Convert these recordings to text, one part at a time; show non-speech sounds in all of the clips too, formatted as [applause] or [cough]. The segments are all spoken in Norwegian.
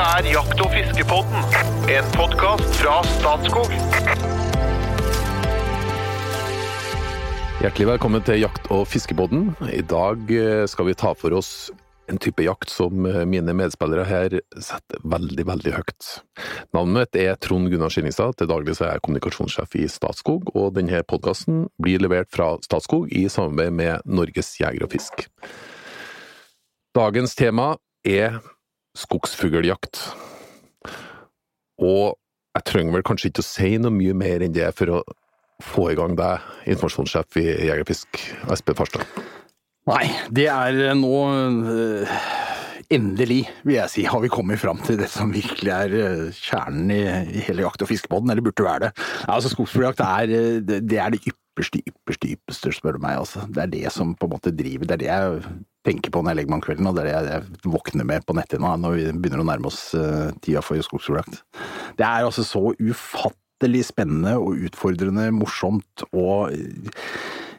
Dette er Jakt- og fiskepodden, en podkast fra Statskog. Hjertelig velkommen til Jakt- og fiskepodden. I dag eh, skal vi ta for oss en type jakt som eh, mine medspillere her setter veldig, veldig høyt. Navnet mitt er Trond Gunnar Skillingstad, til daglig så er jeg kommunikasjonssjef i Statskog, og denne podkasten blir levert fra Statskog i samarbeid med Norges Jeger og Fisk. Dagens tema er skogsfugljakt. Og jeg trenger vel kanskje ikke å si noe mye mer enn det for å få i gang deg, informasjonssjef i Jegerfisk, Espen Farstad. Nei, det er nå øh, Endelig, vil jeg si, har vi kommet fram til det som virkelig er øh, kjernen i, hele jakt- og fiskebåten, eller burde være det. Altså Skogsfugljakt er, er det ypperste, ypperste, ypperste, spør du meg. Altså. Det er det som på en måte driver, det er det jeg tenker på når jeg legger meg om kvelden, og det er det jeg våkner med på netthinna når vi begynner å nærme oss uh, tida for skogsfugljakt. Det er altså så ufattelig spennende og utfordrende, morsomt og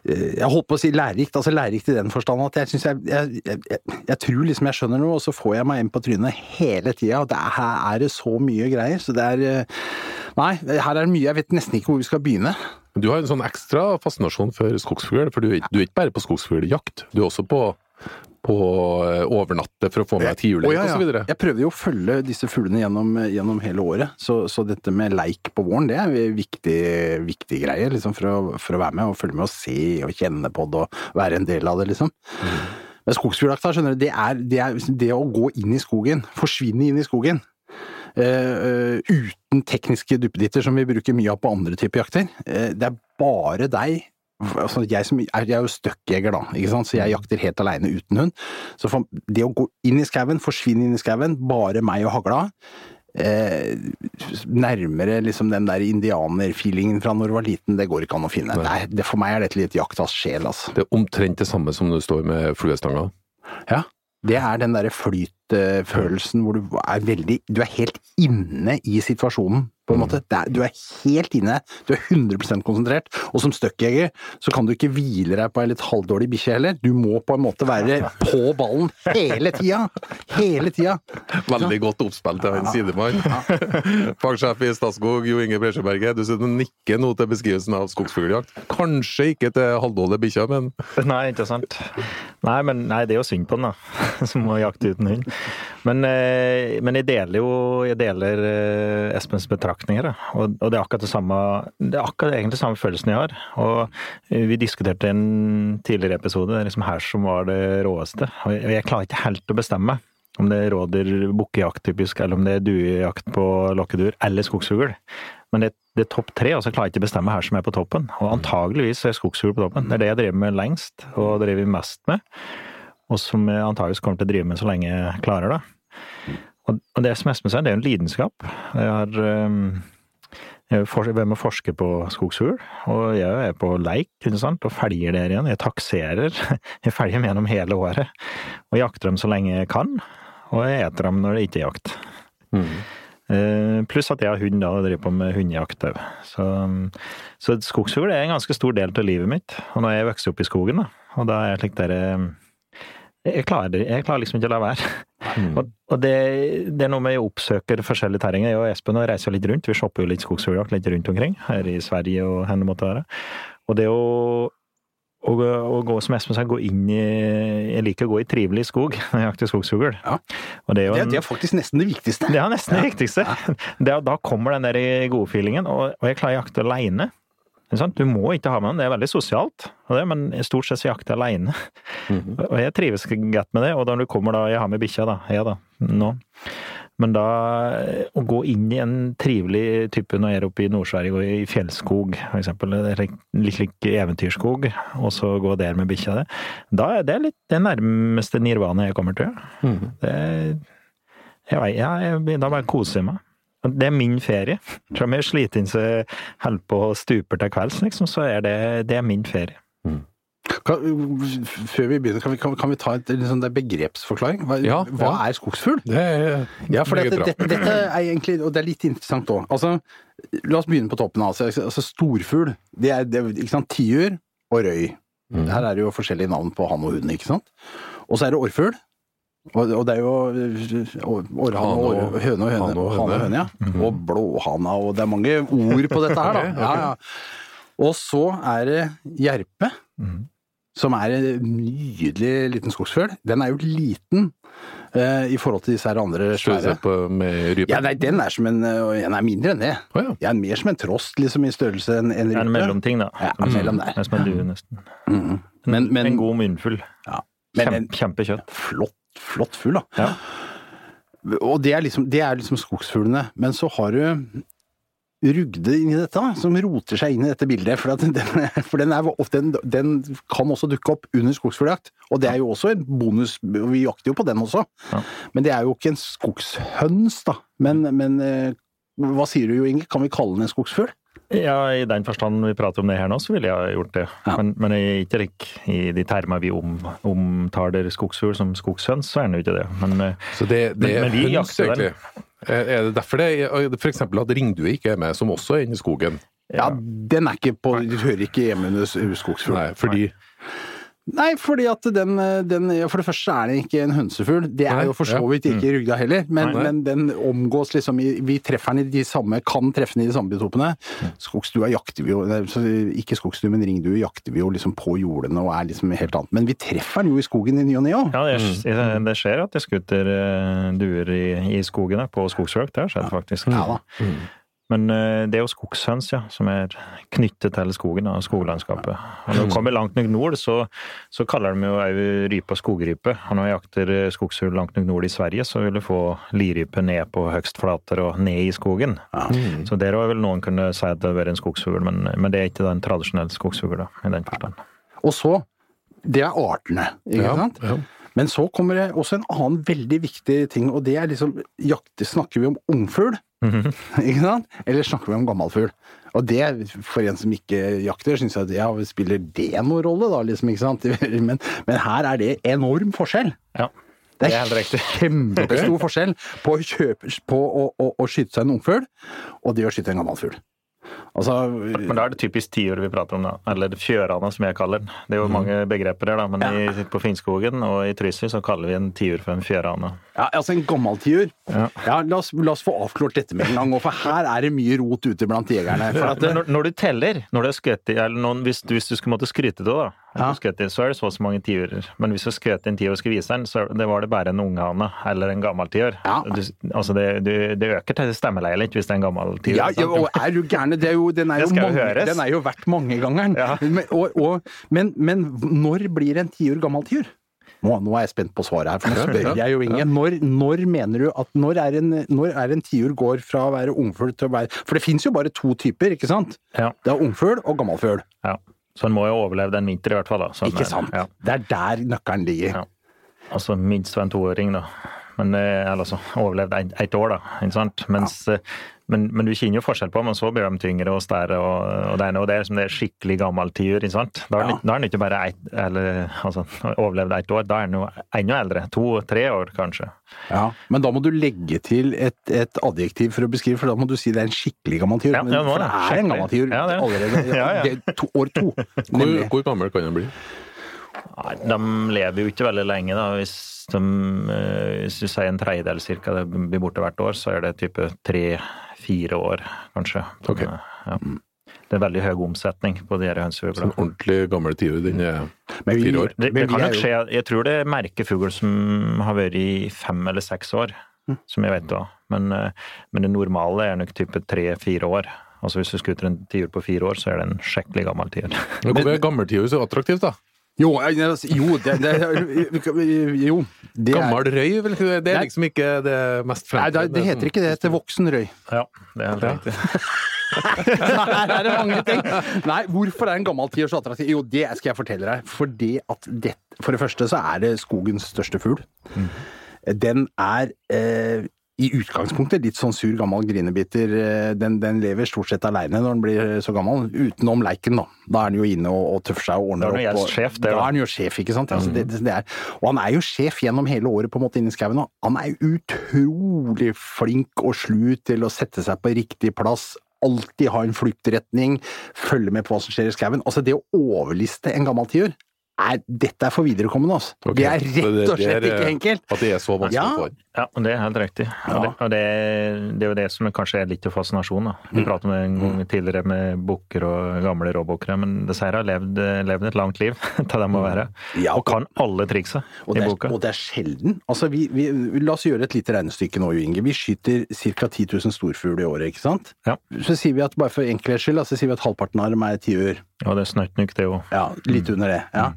jeg holdt på å si lærerikt, altså lærerikt i den forstand at jeg jeg, jeg, jeg, tror liksom jeg skjønner noe, og så får jeg meg en på trynet hele tida. Her er det så mye greier, så det er Nei, her er det mye, jeg vet nesten ikke hvor vi skal begynne. Du har en sånn ekstra fascinasjon for skogsfugl, for du, du er ikke bare på skogsfugljakt, du er også på på overnatte for å få med tiurleik oh, ja, ja. osv. Jeg prøvde jo å følge disse fuglene gjennom, gjennom hele året, så, så, dette med leik på våren det er en viktig, viktig greie liksom, for, å, for, å, være med og følge med og se og kjenne på det og være en del av det, liksom. Mm. Men skogsfugljakta, skjønner du, det er, det er det å gå inn i skogen, forsvinne inn i skogen. Uh, uten tekniske duppeditter som vi bruker mye av på andre typer jakter. Uh, det er bare deg Altså, jeg, som, jeg, er jo støkkjeger, da, ikke sant? så jeg jakter helt aleine uten hund. Så for, det å gå inn i skauen, forsvinne inn i skauen, bare meg og hagla eh, Nærmere liksom den der indianerfeelingen fra når du var liten, det går ikke an å finne. Nei, det, for meg er dette litt jaktas sjel, altså. Det er omtrent det samme som når du står med fluestanga? Ja. Det er den derre flytfølelsen hvor du er veldig Du er helt inne i situasjonen på en måte. Er, du er helt inne, du er 100 konsentrert. Og som stuckjeger så kan du ikke hvile deg på ei litt halvdårlig bikkje heller. Du må på en måte være på ballen hele tida! Hele tida! Veldig godt oppspill til han sidemann. Fagsjef i Statskog, Jo Inge Bresjeberget. Du sitter og nikker nå til beskrivelsen av skogsfugljakt. Kanskje ikke til halvdårlige bikkjer, men Nei, ikke sant. Nei, men nei, det er jo synd på den, da. [laughs] Som må jakte uten hund. Men, eh, men jeg deler jo jeg deler Espens Espens betraktninger. Og, og, det er akkurat det samme det er akkurat egentlig samme følelsen jeg har. Og vi diskuterte en tidligere episode, det er liksom her som var det råeste. Og jeg klarer ikke helt å bestemme om det er råder bukkejakt typisk, eller om det er duejakt på lokkedur, eller skogsfugl. Men det, det er topp tre, og så klarer jeg ikke å bestemme her som er på toppen. Og antageligvis er skogsfugl på toppen. Det er det jeg driver med lengst, og driver mest med. Og som jeg antageligvis kommer til å drive med så lenge jeg klarer det. Og, det som sier, det er jo en lidenskap. Jeg har hvem forsker på skogsfugl, og jeg er på leik ikke sant? og felger der igjen. Jeg takserer. [laughs] Jeg felger dem gjennom hele året. Og jakter dem så lenge jeg kan, og jeg eter dem når det ikke er jakt. Mm. Uh, pluss at jeg har hund da, og driver på med hundejakt òg. Så, så skogsfugl er en ganske stor del av livet mitt. Og nå er jeg vokst opp i skogen, da, og da er jeg slik der jeg klarer, jeg klarer liksom ikke å la være. [laughs] Mm. Og, og det, det, er noe med å oppsøke forskjellige terrenger. Jeg og Espen reiser jo litt rundt. Vi shopper jo litt skogsfugljakt litt rundt omkring, her i Sverige og hvor det måtte være. Og det å, å, gå, som Espen sa, gå inn i Jeg liker å gå i trivelig skog [laughs] når jeg jakter skogsfugl. Ja. Det, er det, er faktisk nesten det viktigste. Det er nesten ja. det viktigste. Ja. [laughs] da kommer den der gode feelingen, og, og jeg klarer å jakte aleine. Du må ikke ha med den, det er veldig sosialt, men stort sett så jakter jeg alene. Mm -hmm. Og jeg trives godt med det, og da du kommer da Jeg har med bikkja, da. Jeg, da. Nå. Men da å gå inn i en trivelig type når jeg er oppe i Nord-Sverige, gå i fjellskog f.eks., litt lik eventyrskog, og så gå der med bikkja, det, da er det litt det nærmeste nirvana jeg kommer til. Mm -hmm. det, jeg, jeg, da bare koser jeg meg. Det er min ferie. Selv om jeg sliter inn jeg holder på å stuper til kvelds, liksom, så er det, det er min ferie. Mm. Kan, før vi begynner, kan vi, kan, kan vi ta en liksom, begrepsforklaring? Hva, ja, hva ja. er skogsfugl? Det er ja, for dette, dette, dette, er egentlig, og det er litt interessant òg. Altså, la oss begynne på toppen. Altså, altså storfugl, det er, det, ikke sant, tiur og røy. Mm. Her er det jo forskjellige navn på han og hun, ikke sant. Og så er det orrfugl. Og, og det er jo århane og år- og- høne og høne. hane og høne. høne, ja. Og blåhana, og det er mange ord på dette her, da. [laughs] Ja, ja. Og så er det jerpe, Mhm. som er en nydelig liten skogsfugl. Den er jo liten uh, i forhold til disse her andre Skal vi se svære. på med rype? Ja, nei, den er som en øh, Den er mindre enn det. Den ja. Er mer som en trost, liksom, i størrelse enn en rype. en mellomting, da. Ja, mellom der. Mm. er som en due, nesten. Mhm. Men, men, en god munnfull. ja. men Kjempe, kjempekjøtt. flott, flott fugl, da. Ja. Og det er liksom, det er liksom skogsfuglene. Men så har du Rugde inni dette, som roter seg inn i dette bildet. For, [laughs] den, for den, er, den, den kan også dukke opp under skogsfugljakt. Og det er jo også en bonus, vi jakter jo på den også. Ja. Men det er jo ikke en skogshøns, da. Men, men eh, hva sier du jo, Inge? Kan vi kalle den en skogsfugl? Ja, i den forstand vi prater om det her nå, så ville jeg gjort det. Ja. Men, men jeg er ikke i de termer vi om, omtaler skogsfugl som skogshøns, så er den jo ikke det. Men eh, Så det, det Men- er men vi høns, egentlig. Er er det derfor det f.eks. for eksempel at ringdue ikke er med, som også er inne i skogen? Ja, den er ikke på Du hører ikke hjemme under skogsfugl. Nei, fordi Nei, fordi at den, den For det første er den ikke en hønsefugl. Det er Nei, jo for så ja. vidt ikke rugda heller, men, Nei. men den omgås liksom i Vi treffer den i de samme Kan treffe den i de samme biotopene. Skogsdua jakter vi jo Ikke skogsdue, men ringdue jakter vi jo liksom på jordene og er liksom helt annet. Men vi treffer den jo i skogen i ny og ne òg. ja, det, det skjer at det skutter eh, duer i, i skogen her, på skogsøk. Det har skjedd, faktisk. Ja da. Men eh, det er jo skogshøns, ja, som er knyttet til skogen og skoglandskapet. Og når du kommer langt nok nord, så, så kaller de jo òg rypa og skogrype. Og når jeg jakter skogshull langt nok nord i Sverige, så vil du få lirype ned på høgstflater og ned i skogen. Så der òg vil noen kunne si at det har vært en skogsfugl, men, men det er ikke den tradisjonelle skogsfugl, i den forstand. Og så Det er artene, ikke Ja, sant? ja. Men så kommer det også en annen veldig viktig ting, og det er liksom jakte, Snakker vi om ungfugl? [laughs] Ikke sant? Eller snakker vi om gammalfugl? Og det, for en som ikke jakter, syns jeg at ja, spiller det noen rolle, da, liksom, ikke sant? [laughs] Men, men her er det enorm forskjell. Ja, Det det er er helt riktig. kjempestor forskjell på å, kjøpe, på å, å, å skyte seg en ungfugl og det å skyte en gammalfugl. Altså Men da er det typisk tiur vi prater om, da. Eller fjørane, som jeg kaller den. Det er jo mange begreper her, da. Men i, på Finnskogen og i Trysil så kaller vi en tiur for en fjørane. Ja, altså en gammel tiur. Ja. Ja, la, oss, la oss få avklart dette med en gang, for her er det mye rot ute blant jegerne. For at, når, når du teller, når du er skutt i eller noen, hvis, hvis du skulle måtte skryte det, da, Ja. du skutt i, så er det så og så mange tiurer. Men hvis du skjøt en tiur og skulle vise den, så det var det bare en unghane eller en gammel tiur. Ja. Altså det, du, det øker til stemmeleiet litt hvis det er en gammel tiur. ja, ja, og er du gæren? Det er den, er den er jo verdt mangegangeren. Ja. Men, og, og, men, men når blir en tiur gammel tiur? Nå, nå er jeg spent på svaret her, for nå spør jeg jo ingen. Når, når mener du at når er en, når er en tiur går fra å være ungfugl til å være For det fins jo bare to typer, ikke sant? Ja. Det er ungfugl og gammelfugl. Ja. Så en må jo overleve den vinter i hvert fall. da. Så Ikke sant? Ja. Det er der nøkkelen ligger. Ja. Altså minst en toåring, da. Men eh, eller altså, overlevd ett et år, da. Ikke sant? Mens, eh, men, men du kjenner jo forskjell på dem, og så blir de tyngre og større, og, og det og det er som det er skikkelig gammel tiur. Da er den Ja. ikke- den ikke bare ett, eller altså, overlevd ett år, da er den jo enda eldre. To-tre år, kanskje. Ja, Men da må du legge til et, et adjektiv for å beskrive, for da må du si det er en skikkelig gammel tiur. Ja, Men- for det er en gammel tiur Ja, er. allerede. Ja, [laughs] Ja, ja. Det er to, år to. Hvor, hvor gammel kan den bli? Nei, De lever jo ikke veldig lenge, da. Hvis, de, eh, hvis du sier en tredjedel cirka det blir borte hvert år, så er det type tre-fire år, kanskje. Ok. Ja. Det er veldig høy omsetning på de her Så en hønsefuglene. ordentlig gammel tiur, den er Men fire år. Det, det kan nok skje. Jeg tror det er merkefugl som har vært i fem eller seks år, Mm. som jeg vet òg. Men, eh, men det normale er nok type tre-fire år. Altså Hvis du skuter en tiur på fire år, så er det en skikkelig gammel tiur. Hvorfor er gammeltiur så attraktivt, da? Jo, eh, jo, det, det, jo det Gammel røy, vel? Det er liksom ikke det mest Nei, det, heter ikke det. Det heter voksen røy. Ja, det er helt riktig. [laughs] Her er det mange ting. Nei, hvorfor er en gammel tiår så attraktiv? Jo, det skal jeg fortelle deg. Fordi at det, For det første så er det skogens største fugl. Den er eh, i utgangspunktet litt sånn sur, gammel grinebiter. Eh, Den, den lever stort sett aleine når den blir så gammel, utenom leiken, da. Da er den jo inne og, og tøffer seg og ordner Da er den jo opp. sjef, det, da er den jo sjef, ikke sant. Altså, det, det er, og han er jo sjef gjennom hele året på en måte inni skauen. Han er utrolig flink og slu til å sette seg på riktig plass. Alltid ha en fluktretning, følge med på hva som skjer i skauen. Altså, det å overliste en gammel tiur er, dette er for viderekommende, altså. Okay. Det er rett og slett det er- ikke enkelt. At det er så vanskelig Ja. for Ja, og det er helt riktig. Og, det, og det, det er jo det som er kanskje er litt av fascinasjonen. Vi Mm. pratet med en gang tidligere med bukker og gamle råbukkere, men disse her har levd, levd et langt liv til de må være. Ja, og kan alle triksa Og i er, boka. og det er sjelden. Altså, vi, vi, la oss gjøre et lite regnestykke nå, Inge. Vi skyter ca. 10 000 storfugl i året, ikke sant? Ja. Så sier vi at bare for enkelhets skyld, så sier vi at halvparten av dem er tiur. Ja, det er snøtt nok, det òg. Ja, litt under det. ja.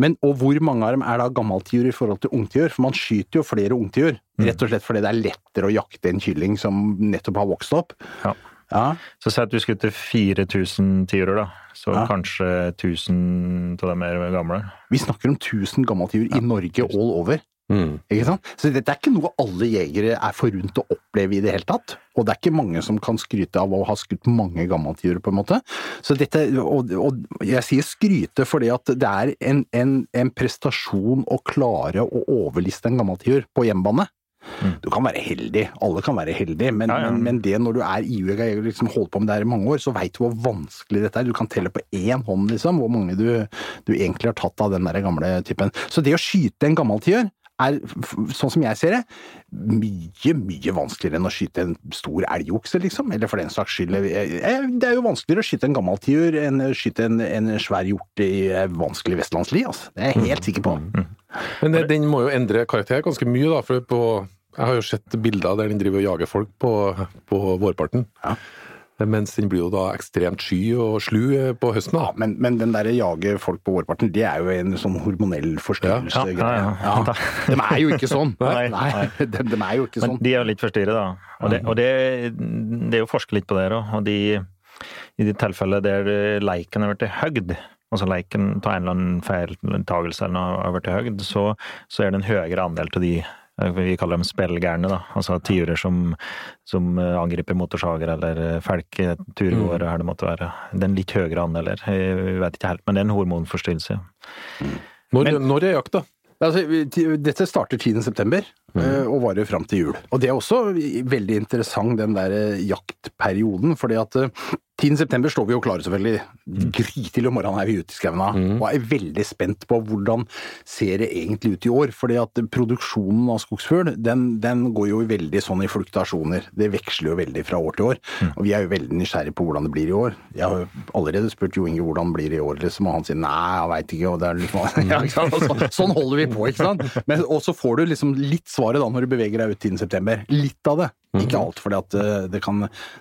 Men, og hvor mange av dem er da gammeltiur i forhold til ungtiur? For man skyter jo flere ungtiur, rett og slett fordi det er lettere å jakte en kylling som nettopp har vokst opp. Ja. Ja, Så si at du skutter 4000 tiurer, da. Så Ja. kanskje 1000 av dem er gamle. Vi snakker om 1000 gammeltiur i Norge all over. Mm. Ikke sant? Så dette er ikke noe alle jegere er forunt å oppleve i det hele tatt. Og det er ikke mange som kan skryte av å ha skutt mange gammeltiurer, på en måte. Så dette, og, og jeg sier skryte fordi at det er en, en, en prestasjon å klare å overliste en gammeltiur på hjemmebane. Du kan være heldig, alle kan være heldige, men, Ja, ja. men, men det når du er i jeger og liksom holdt på med det her i mange år, så veit du hvor vanskelig dette er. Du kan telle på én hånd liksom, hvor mange du, du egentlig har tatt av den der gamle typen. Så det å skyte en gammeltiur er, f- sånn som jeg ser det, mye, mye vanskeligere enn å skyte en stor elgokse, liksom. Eller for den saks skyld. Det er jo vanskeligere å skyte en gammeltiur enn å skyte en, en svær hjort i eh, vanskelig vestlandsli, altså. Det er jeg helt sikker på. Men det, den må jo endre karakter ganske mye, da. For på, jeg har jo sett bilder der den driver og jager folk på, på vårparten. Ja. Mens den blir jo da ekstremt sky og slu eh, på høsten. Ja, men, men den derre jage folk på vårparten, det er jo en sånn hormonell forstyrrelse. Ja, ja, ja. Ja. [laughs] De er jo ikke sånn. Nei, Nei, nei. [laughs] De, de er jo ikke Men sånn. de er jo litt forstyrret, da. Og det, og det, det er jo forsket litt på det òg. Og de, i de tilfellene der leiken har blitt høgd, altså leiken tar en eller annen feiltagelse eller noe over til høgd, så, så er det en høyere andel til de eh, vi kaller dem spillgærne, da. Altså tiurer som, som eh, angriper motorsager eller eh, felker, turgåere, her det måtte være. Det er en litt høyere andel her. Jeg vet ikke helt, men det er en hormonforstyrrelse. ja. Når, når er jakta? Altså, dette starter 10. september eh, og varer fram til jul. Og det er også veldig interessant, den der jaktperioden. fordi at eh, 10. september står vi jo klare, selvfølgelig. Grytidlig om morgenen er vi ute i skauen Mm. og er veldig spent på hvordan ser det egentlig ut i år. fordi at produksjonen av skogsfugl den, den går jo veldig sånn i fluktasjoner. Det veksler jo veldig fra år til år. Og vi er jo veldig nysgjerrige på hvordan det blir i år. Jeg har jo allerede spurt Jo Inge hvordan det blir i år, liksom, og han sier nei, jeg veit ikke. og det er liksom, [laughs] ja, så, Sånn holder vi på, ikke sant. Men, og så får du liksom litt svaret da når du beveger deg ut 10. september. Litt av det. Ikke alt, fordi at eh, det kan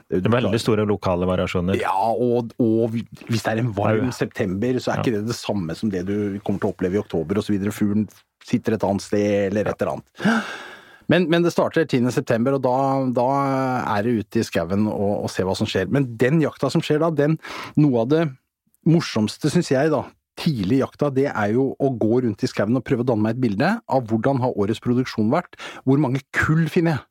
Det er veldig store lokale variasjoner. Ja, og, og hvis det er en varm september, så er ikke det det samme som det du kommer til å oppleve i oktober osv. Fuglen sitter et annet sted, eller et eller annet. Men, men det starter 10. september, og da, da er det ute i skauen og, og se hva som skjer. Men den jakta som skjer da, den, noe av det morsomste, syns jeg, da, tidlig i jakta, det er jo å gå rundt i skauen og prøve å danne meg et bilde av hvordan har årets produksjon vært. Hvor mange kull finner jeg?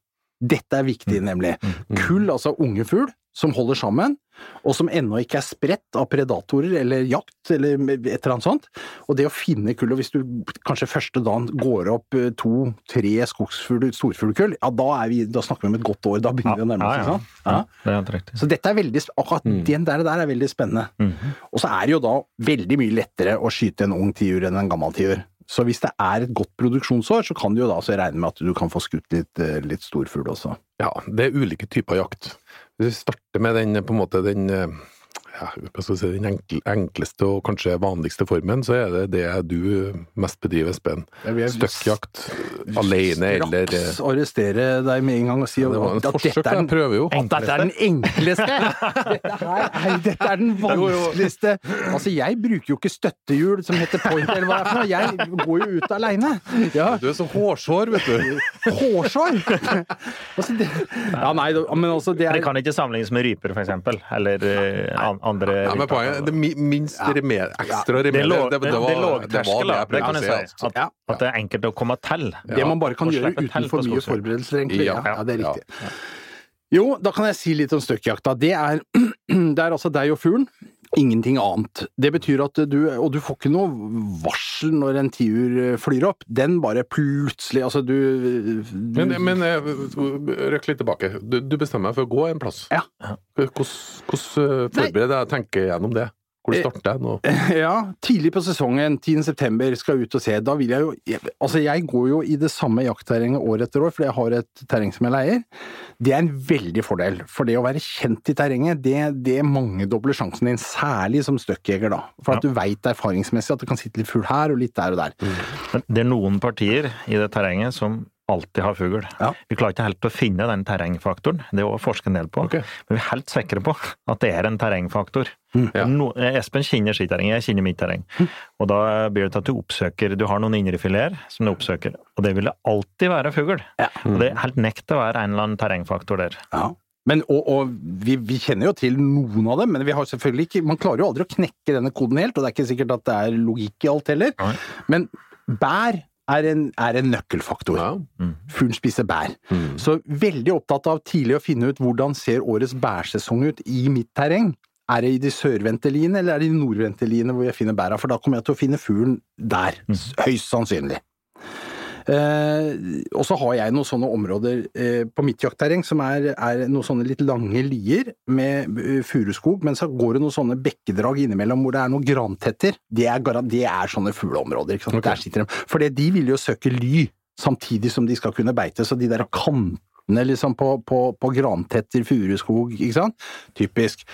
Dette er viktig, nemlig. Kull, altså unge fugl, som holder sammen, og som ennå ikke er spredt av predatorer eller jakt eller et eller annet sånt. Og det å finne kull, og hvis du kanskje første dagen går opp eh, to-tre skogsfugl, storfuglkull, ja da, er vi, da snakker vi om et godt år. Da begynner vi å nærme oss, ikke sant? Ja, det er helt riktig. Så dette er veldig, akkurat akkurat den der, der er veldig spennende. Og så er det jo da veldig mye lettere å skyte en ung tiur enn en gammel tiur. Så hvis det er et godt produksjonsår, så kan du jo da regne med at du kan få skutt litt, eh, litt storfugl også. Ja, det er ulike typer jakt. Hvis vi starter med den, på en måte, den, eh, ja, skal si, den enkle, enkleste og kanskje vanligste formen, så er det det du mest bedriver, Espen. Støkkjakt alene eller eh, Straks arrestere deg med en gang og si Det var at, at forsøk, dette er jeg den prøver jo. At dette er den enkleste! [laughs] Dette, her er, dette er den vanskeligste Altså, jeg bruker jo ikke støttehjul som heter point, eller hva det er for noe. Jeg går jo ut aleine. Ja, Du er så hårsår, vet du. hårsår! altså, det, ja, nei, men altså, det Det er kan ikke sammenlignes med ryper, for eksempel. Eller eh, an, andre Ja, men poenget, det minst remer, ekstra Det er remed. låg- Det, det, det- var- det låg det var terskel, da. jeg prøvde å si, altså. At, at det er enkelt å komme til. det man bare kan gjøre uten for mye forberedelser, egentlig. Ja, Ja, ja, det er riktig. Jo, da kan jeg si litt om støkkjakta. Det er, [clears throat] det er altså deg og fuglen. Ingenting annet. Det betyr at du Og du får ikke noe varsel når en tiur flyr opp. Den bare plutselig Altså, du, du Men, men eh, røkk litt tilbake. Du, du bestemmer deg for å gå en plass. Ja. Hvordan, eh, forbereder jeg tenker gjennom det? Hvor starter jeg nå? Ja, tidlig på sesongen, 10. september, skal jeg ut og se. Da vil jeg jo Altså, jeg går jo i det samme jaktterrenget år etter år, fordi jeg har et terreng som jeg leier. Det er en veldig fordel. For det å være kjent i terrenget, det, det mangedobler sjansen din, særlig som støkkjeger, da. For at du veit erfaringsmessig at det kan sitte litt fugl her og litt der og der. Mm. det er noen partier i det terrenget som alltid har fugl. Ja. Vi klarer ikke helt å finne den terrengfaktoren, det er også forsket en del på. Okay. Men vi er helt sikre på at det er en terrengfaktor. Ja. No, Espen kjenner sitt terreng, jeg kjenner mitt terreng. Og da blir det til at du oppsøker Du har noen indrefileter som du oppsøker, og det vil det alltid være fugl. Og det er helt nekt å være en eller annen terrengfaktor der. Ja. Men, og, og vi, vi kjenner jo til noen av dem, men vi har selvfølgelig ikke, man klarer jo aldri å knekke denne koden helt, og det er ikke sikkert at det er logikk i alt heller. Nei. Men bær er en, er en nøkkelfaktor. Ja. Fuglen spiser bær. Så veldig opptatt av tidlig å finne ut hvordan ser årets bærsesong ut i mitt terreng. Er det i de sørvendte liene, eller er det i de nordvendte liene hvor jeg finner bæra? For da kommer jeg til å finne fuglen der, høyst sannsynlig. Eh, og så har jeg noen sånne områder eh, på mitt jaktterreng som er, er noen sånne litt lange lier med eh, furuskog, men så går det noen sånne bekkedrag innimellom hvor det er noen grantetter. Det er, det er sånne fugleområder. Ikke sant? Der sitter de. For de vil jo søke ly samtidig som de skal kunne beite, så de der kantene liksom på, på, på grantetter, furuskog, ikke sant? Typisk.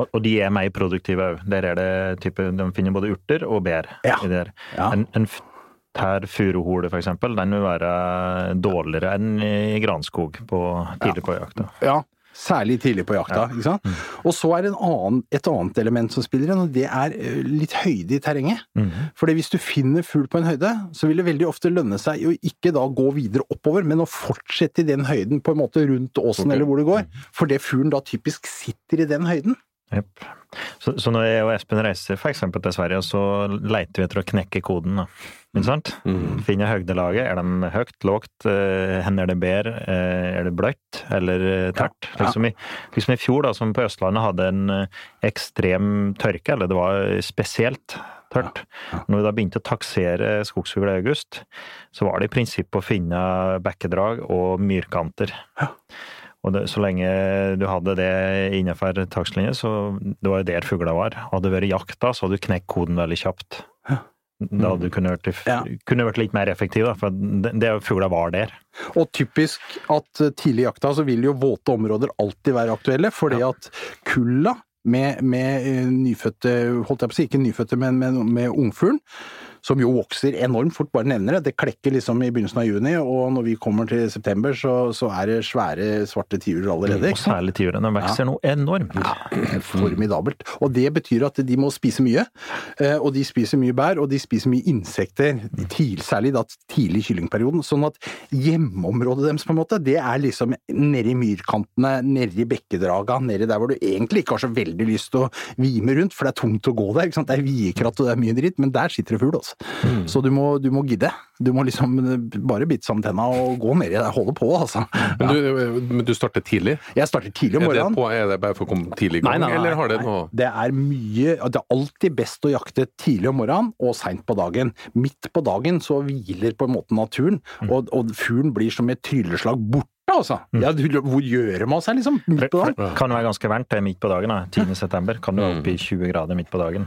Og, de er mer produktive òg. Der er det type De finner både urter og bær. Ja. i der. Ja. En, en tær furuhole, eksempel, den vil være dårligere enn i granskog på, tidlig på jakta. Ja, særlig tidlig på jakta. ikke sant? Og så er det en annen, et annet element som spiller inn, og det er eh, litt høyde i terrenget. Fordi hvis du finner fugl på en høyde, så vil det veldig ofte lønne seg å ikke da gå videre oppover, men å fortsette i den høyden, på en måte rundt åsen eller hvor det går. For det fuglen da typisk sitter i den høyden. Yep. Så, så når jeg og Espen reiser eksempel til Sverige, så leiter vi etter å knekke koden. da. Ikke sant? Finner høydelaget. Er de høyt, lågt? Hender er det bær? eh, Er det bløtt eller eh, tørt? Ja. Liksom, i, liksom i fjor, da, som på Østlandet hadde en eh, ekstrem tørke, eller det var spesielt tørt. Når vi da begynte å taksere skogsfugl i august, så var det i prinsippet å finne bekkedrag og myrkanter. Og det, så lenge du hadde det innenfor takstlinja, så det var jo der fugla var. Hadde det vært jakta, så hadde du knekt koden veldig kjapt. Da hadde du kunne vært, Ja. kunne vært litt mer effektiv, da, for det, det fugla var der. Og typisk at eh, tidlig i jakta så vil jo våte områder alltid være aktuelle, fordi at kulla med, med eh, nyfødte, holdt jeg på å si, ikke nyfødte, men med, med ungfuglen, som jo vokser enormt fort, bare nevner det. Det klekker liksom i begynnelsen av juni, og når vi kommer til september, så, så er det svære svarte tiurer allerede. Og særlig tiurene vokser ja. noe enormt. Ja, formidabelt. Og det betyr at de må spise mye. eh, Og de spiser mye bær, og de spiser mye insekter, særlig da tidlig i kyllingperioden. Sånn at hjemmeområdet deres, på en måte, det er liksom nedi myrkantene, nedi bekkedraga, nedi der hvor du egentlig ikke har så veldig lyst til å vime rundt, for det er tungt å gå der. ikke sant? Det er viekratt og det er mye dritt, men der sitter det fugl, altså. Så du må, du må gidde. Du må liksom bare bite sammen tenna og gå ned i det. Holde på, altså. Men du, men du starter tidlig? Jeg starter tidlig om Er det, morgenen. på, er det bare for å komme tidlig i gang, Nei, nei, nei, eller har det noe Det er mye Det er alltid best å jakte tidlig om morgenen og seint på dagen. Midt på dagen så hviler på en måte naturen, Mm. og, og fuglen blir som et trylleslag borte, altså. Ja, hvor gjør man seg, liksom? Midt på dagen? kan være ganske varmt det er midt på dagen. da. 10. september kan du være oppe i 20 grader midt på dagen.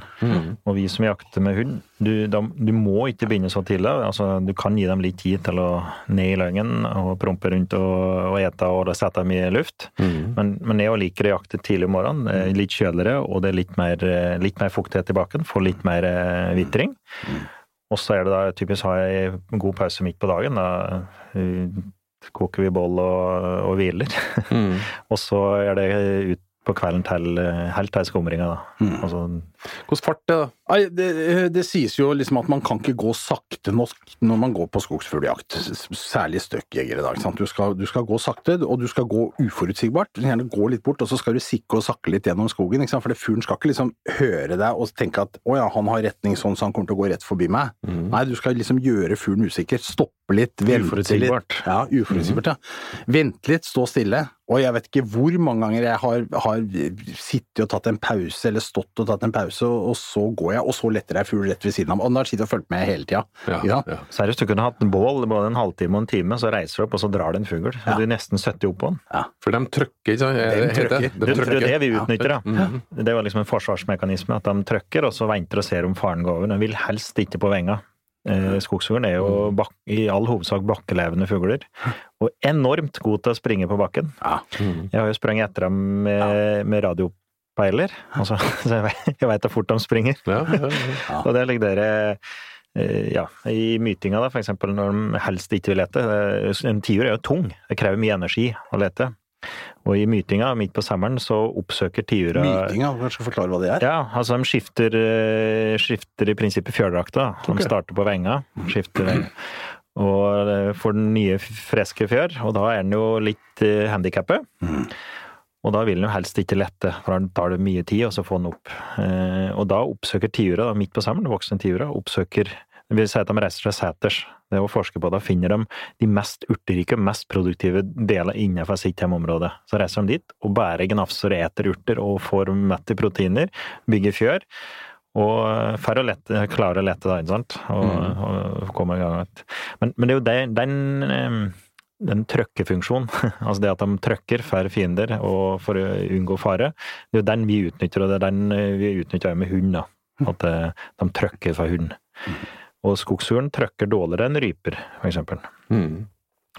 Og vi som jakter med hund, du, de, du må ikke begynne så tidlig. altså Du kan gi dem litt tid til å ned i løgnen og prompe rundt og, og ete og sette dem i luft. Men, men jeg liker å jakte tidlig om morgenen. Det er Litt kjøligere, og det er litt mer, litt mer fuktighet i bakken. Får litt mer eh, vitring. Og så er det da typisk har jeg god pause midt på dagen. Da koker vi boll og, og hviler. [laughs] og så er det ut på kvelden til helt til skumringa, da. Altså, Hvordan fart det? Nei, det, det sies jo liksom at man kan ikke gå sakte nok når man går på skogsfugljakt. Særlig støkkjegere. da? Du skal, du skal gå sakte, og du skal gå uforutsigbart. Du Gjerne gå litt bort, og så skal du sikke og sakke litt gjennom skogen. ikke sant? For fuglen skal ikke liksom høre deg og tenke at 'å ja, han har retning sånn, så han kommer til å gå rett forbi meg'. Nei, du skal liksom gjøre fuglen usikker. Stoppe litt, vente litt. Ja, uforutsigbart, ja. Vente litt, stå stille, Og jeg vet ikke hvor mange ganger jeg har, har sittet og tatt en pause, eller stått og tatt en pause, og så går jeg, og så letter jeg fugl rett ved siden av. Og den har sittet og fulgt med hele tida. Ja, ja. Seriøst, du kunne hatt bål både en halvtime og en time, så reiser du opp, og så drar det en fugl. Så Ja. du er nesten 70 opp på den. For de trykker, ikke sant? De det? er De Det, det er det vi Ja. utnytter, da. -hmm. Det var liksom en forsvarsmekanisme at de trykker, og så venter og ser om faren går over. De vil helst ikke på venga. Eh, Skogsfuglen er jo bak i all hovedsak bakkelevende fugler, og enormt god til å springe på bakken. Ja. Mhm. Jeg har jo sprunget etter dem med, med radiopeiler, altså, [laughs] så jeg vet, jeg fort de springer. Ja, ja, ja. [laughs] Og det ligger dere eh, ja, i mytinga, da, for eksempel, når de helst ikke vil lete. En tiur er jo tung, det krever mye energi å lete. Og i mytinga, midt på sommeren, så oppsøker tiura Mytinga, kanskje forklare hva det er? Ja, altså de skifter, eh, skifter i prinsippet fjørdrakta. De starter på venga, skifter. Og eh, får den nye, friske fjør, og da er den jo litt handikappet. Mhm. Og da vil den jo helst ikke lette, for da tar det mye tid, og så få den opp. Eh, og da oppsøker tiura, midt på sommeren, voksne tiura, oppsøker det vil si at de reiser fra seters. Det å forske på, da finner de de mest urterike, mest produktive deler innenfor sitt hjemmeområde. Så reiser de dit og bærer gnafser og eter urter og får mett i proteiner, bygger fjør. Og får å lette, klare å lette, da, ikke sant. Og, og komme i gang. Men, men det er jo den, den eh, den trøkkefunksjonen, [laughs] altså det at de trøkker færre fiender for å unngå fare, det er jo den vi utnytter, og det er den eh, vi utnytter med hund. da. At eh, de trøkker for hund. Og skogsfuglen trøkker dårligere enn ryper, eksempel. Mhm.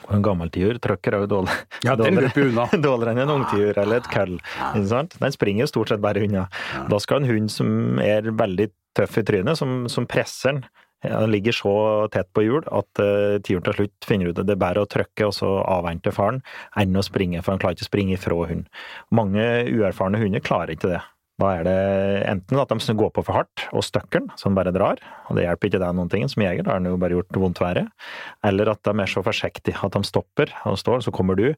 Og en gammel tiur trøkker er jo dårlig, Ja, dårligere, [laughs] dårligere enn en ungtiur eller et køll. Den springer stort sett bare unna. Da skal en hund som er veldig tøff i trynet, som, som presser den, den ligger så tett på hjul at uh, tiuren til slutt finner ut at det er bedre å trykke og så avvente faren enn å springe, for han klarer ikke å springe ifra hund. Mange uerfarne hunder klarer ikke det. Da er det enten at de går på for hardt og støkker den, så den bare drar, og det hjelper ikke deg noen ting som jeger, da har den jo bare gjort vondt verre. Eller at de er så forsiktige at de stopper, og står, så kommer du,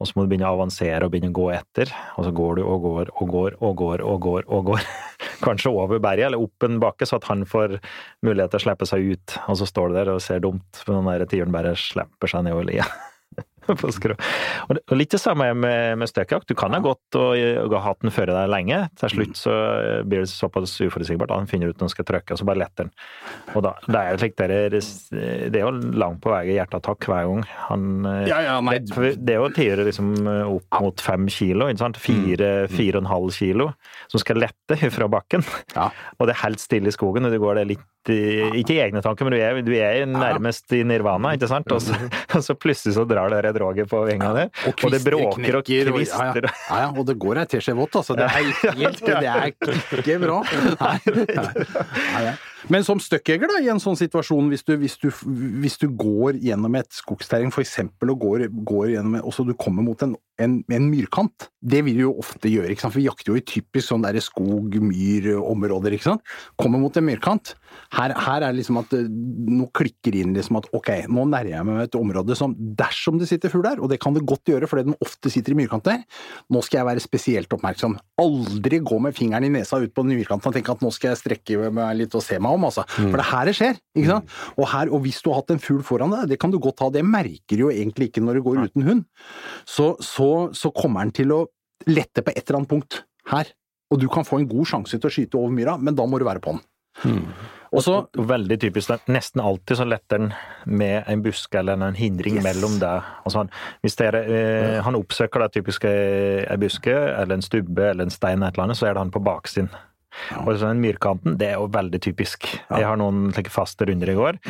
og så må du begynne å avansere og begynne å gå etter, og så går du og går og går og går og går og går. [laughs] Kanskje over berget eller opp en bakke, så at han får mulighet til å slippe seg ut, og så står du der og ser dumt, for den der tiuren bare slipper seg nedover lia. [laughs] [laughs] på skrå. Og litt det samme med, med støkjakt. Du kan ha gått og, og hatt den før deg lenge. Til slutt så blir det såpass uforutsigbart at han finner ut når han skal trykke, og så bare letter han. Og da, det er det slik det er, det er jo langt på vei hjerteattakk hver gang. Han, eh, Ja, ja, nei. det, det er jo tiere liksom opp mot fem kilo, ikke sant? Fire, fire og en halv kilo, som skal lette [laughs] fra bakken. Ja. Og det er helt stille i skogen, og du går det litt i- ikke i egne tanker, men du er, du er nærmest i nirvana, ikke sant? Og så, [laughs] og så plutselig så drar det droget på venga der, og, det bråker og og- kvister. Ja, ja. ja, ja, og det går ei teskje vått, altså. Det er [laughs] helt Det er ikke bra. [laughs] Nei, nei, nei. Men som støkkjeger, da, i en sånn situasjon, hvis du, hvis du, hvis du går gjennom et skogsterreng eksempel, og går, går gjennom og så du kommer mot en, en, en myrkant, det vil du jo ofte gjøre, ikke sant? for vi jakter jo i typisk sånn derre skog-myr-områder, ikke sant. Kommer mot en myrkant. Her, her er det liksom at eh, nå klikker inn liksom at ok, nå nærmer jeg meg et område som dersom det sitter fugl der, og det kan det godt gjøre fordi den ofte sitter i myrkanter, nå skal jeg være spesielt oppmerksom. Aldri gå med fingeren i nesa ut på den myrkanten og tenke at nå skal jeg strekke meg litt og se meg om, altså. For det er her det skjer, ikke sant. Og, her, og hvis du har hatt en fugl foran deg, det kan du godt ha, det merker du jo egentlig ikke når du går uten hund, så, så, så kommer den til å lette på et eller annet punkt her. Og du kan få en god sjanse til å skyte over myra, men da må du være på den. Og så veldig typisk, nesten alltid så letter den med en buske eller en hindring Yes. mellom det. Altså han, hvis det er, eh, han oppsøker da typisk ei ei buske eller en stubbe eller en stein, eller annet, så er det han på baksiden. Og så den myrkanten, det er jo veldig typisk. Jeg har noen like, faste runder i går.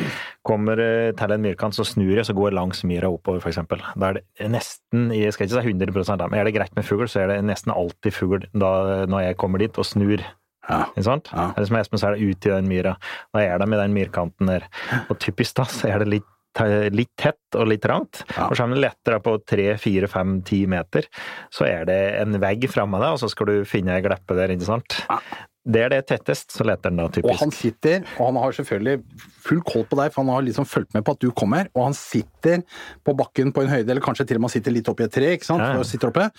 Kommer eh, til en myrkant, så snur jeg, så går jeg langs myra oppover, for eksempel. Da er det nesten, jeg skal ikke si 100 da, men er det greit med fugl, så er det nesten alltid fugl da, når jeg kommer dit og snur. Ja. Ja. Eller som Espen sier, er det ut i den myra. Da er det med den myrkanten der. Og typisk da, så er det litt, litt tett og litt trangt. Ja. Og så er det lettere på tre, fire, fem, ti meter. Så er det en vegg framme deg, og så skal du finne ei gleppe der, ikke sant. Det er det tettest, så leter den da, typisk. Og han sitter, og han har selvfølgelig full koll på deg, for han har liksom fulgt med på at du kommer, og han sitter på bakken på en høyde, eller kanskje til og med sitter litt oppi et tre, ikke sant, Ja, sitter oppe,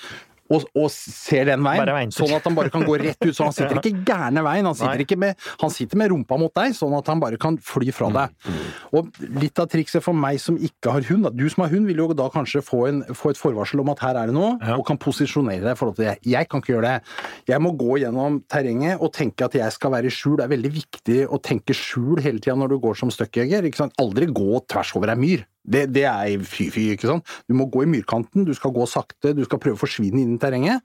og, og ser den veien, sånn at han bare kan gå rett ut. Så han sitter [laughs] ikke gærne veien, han sitter, ikke med, han sitter med rumpa mot deg, sånn at han bare kan fly fra deg. Og litt av trikset for meg som ikke har hund, du som har hund, vil jo da kanskje få, en, få et forvarsel om at her er det noe, Ja. og kan posisjonere deg i forhold til det. Jeg kan ikke gjøre det. Jeg må gå gjennom terrenget og tenke at jeg skal være i skjul. Det er veldig viktig å tenke skjul hele tida når du går som stuckjeger. Aldri gå tvers over ei myr. Det, det er fy-fy, ikke sant. Du må gå i myrkanten, du skal gå sakte, du skal prøve å forsvinne inn i terrenget.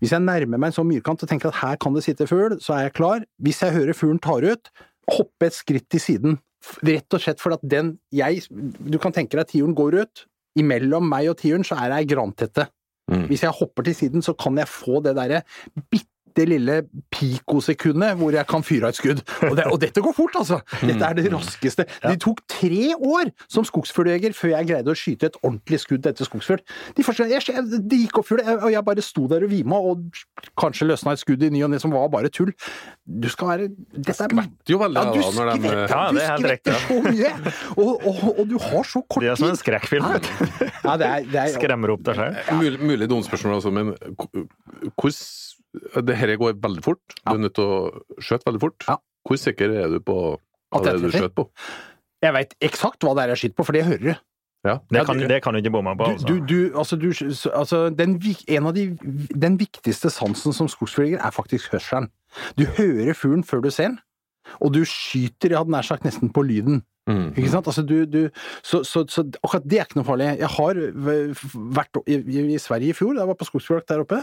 Hvis jeg nærmer meg en sånn myrkant og tenker at her kan det sitte fugl, så er jeg klar. Hvis jeg hører fuglen tar ut, hoppe et skritt til siden. Rett og slett fordi at den jeg Du kan tenke deg at tiuren går ut. Imellom meg og tiuren så er det ei grantette. Mm. Hvis jeg hopper til siden, så kan jeg få det derre bitte lille pikosekundet hvor jeg kan fyre av et skudd. Og, det, og dette går fort, altså! Dette er det raskeste. Det tok tre år som skogsfugljeger før jeg greide å skyte et ordentlig skudd etter skogsfugl. De første, jeg, jeg, det gikk opp fugl, og jeg bare sto der og vima, og kanskje løsna et skudd i ny og ne som var bare tull. Du skal være Dette er Skvetter jo veldig ja, du da, de skvetter, Ja, det er helt du riktig, skvetter så mye! Og, og, og du har så kort tid Det er som en skrekkfilm. Ja, det er, det er, Skremmer opp deg sjøl. Mulig, mulig dumt spørsmål, altså, men hvor s- Det her går veldig fort. Du er nødt til å skjøte veldig fort. Ja. Hvor sikker er du på hva det er du skjøt på? Jeg veit eksakt hva det er jeg skyter på, for det hører du. Ja. Det, kan- det kan du ikke bomme på. Altså. du, du, altså, du, altså den, en av de, den viktigste sansen som skogsflyger er faktisk hørselen. Du hører fuglen før du ser den, og du skyter, jeg hadde nær sagt, nesten på lyden. Mm. Ikke sant? Altså, du, du, så, så, så akkurat det er ikke noe farlig. Jeg har vært i, i, Sverige i fjor, da jeg var på skogsfjord der oppe,